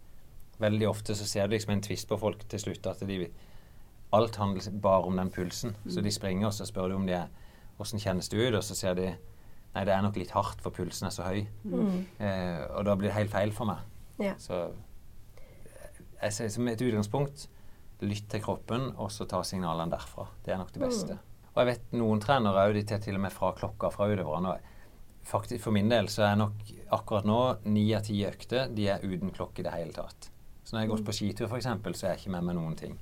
Veldig ofte så ser du liksom en tvist på folk til slutt, at de, alt handler bare om den pulsen. Så de springer, og så spør du om de er, hvordan kjennes det ut, og så sier de nei, det er nok litt hardt, for pulsen er så høy. Mm. Eh, og da blir det helt feil for meg. Ja. Så jeg sier som et utgangspunkt lytt til kroppen, og så ta signalene derfra. Det er nok det beste. Og jeg vet noen trenere òg, de tar til og med fra klokka fra utøverne. Faktisk For min del så er nok akkurat nå ni av ti økter de er uten klokke i det hele tatt. Så når jeg går på skitur f.eks., så er jeg ikke med meg noen ting.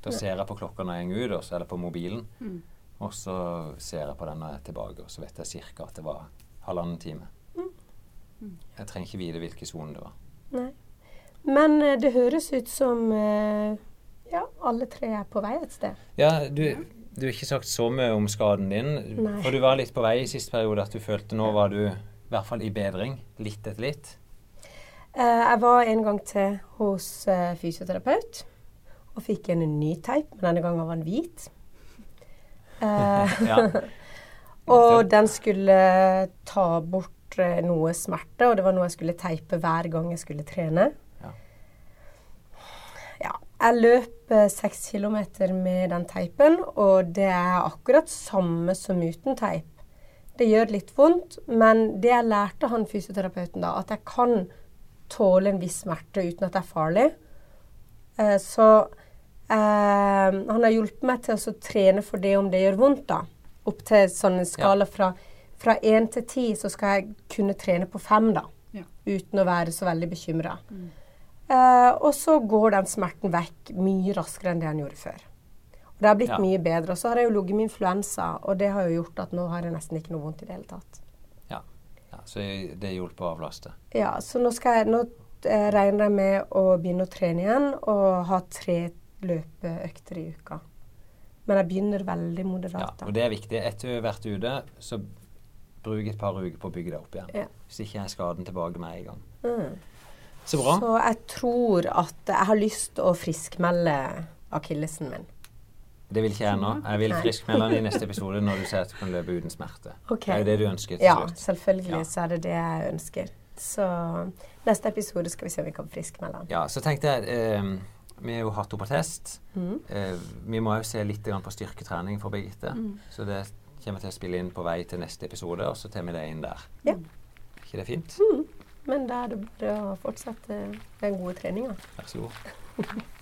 Da ser jeg på klokka når jeg er det på mobilen. Mm. Og så ser jeg på den når jeg er tilbake, og så vet jeg ca. at det var halvannen time. Jeg trenger ikke vite hvilken sone det var. Nei. Men eh, det høres ut som eh, ja, alle tre er på vei et sted. Ja, du, du har ikke sagt så mye om skaden din. Nei. For du var litt på vei i siste periode at du følte nå var du i hvert fall i bedring. Litt etter litt. Eh, jeg var en gang til hos eh, fysioterapeut og fikk en ny teip, men denne gangen var den hvit. Eh, Ja. og den skulle ta bort noe smerte, og det var noe jeg skulle teipe hver gang jeg skulle trene. Ja. Ja. Jeg løp seks kilometer med den teipen, og det er akkurat samme som uten teip. Det gjør litt vondt, men det jeg lærte han fysioterapeuten da, at jeg kan tåle en viss smerte uten at det er farlig. Eh, så eh, han har hjulpet meg til å trene for det om det gjør vondt, da. Opp til sånn en skala fra fra én til ti, så skal jeg kunne trene på fem, da. Ja. Uten å være så veldig bekymra. Eh, og så går den smerten vekk mye raskere enn det han gjorde før. Og det har blitt Ja. mye bedre. Og så har jeg jo ligget med influensa, og det har jo gjort at nå har jeg nesten ikke noe vondt i det hele tatt. Så det hjalp å avlaste. Ja, så nå, skal jeg, nå eh, regner jeg med å begynne å trene igjen og ha tre løpeøkter i uka. Men jeg begynner veldig moderat. Ja, og det er viktig. Etter du har vært ute, så bruk et par uker på å bygge deg opp igjen. Ja. Hvis ikke er skaden tilbake med en gang. Mm. Så bra. Så jeg tror at jeg har lyst til å friskmelde akillesen min. Det vil ikke jeg nå. Jeg vil friskmelde i neste episode når du sier at du kan løpe uten smerte. Okay. Det er jo det du ønsker til Ja, slutt. selvfølgelig Ja. så er det det jeg ønsker. Så neste episode skal vi se om vi kan friskmelde den. Ja, så tenkte jeg eh, Vi har jo hatt henne på test. Mm. Eh, vi må jo se litt på styrketrening for Birgitte. Mm. Så det kommer til å spille inn på vei til neste episode, og så tar vi det inn der. Ja. Ikke det fint? Men da er det bare å fortsette den gode treninga. Vær så god.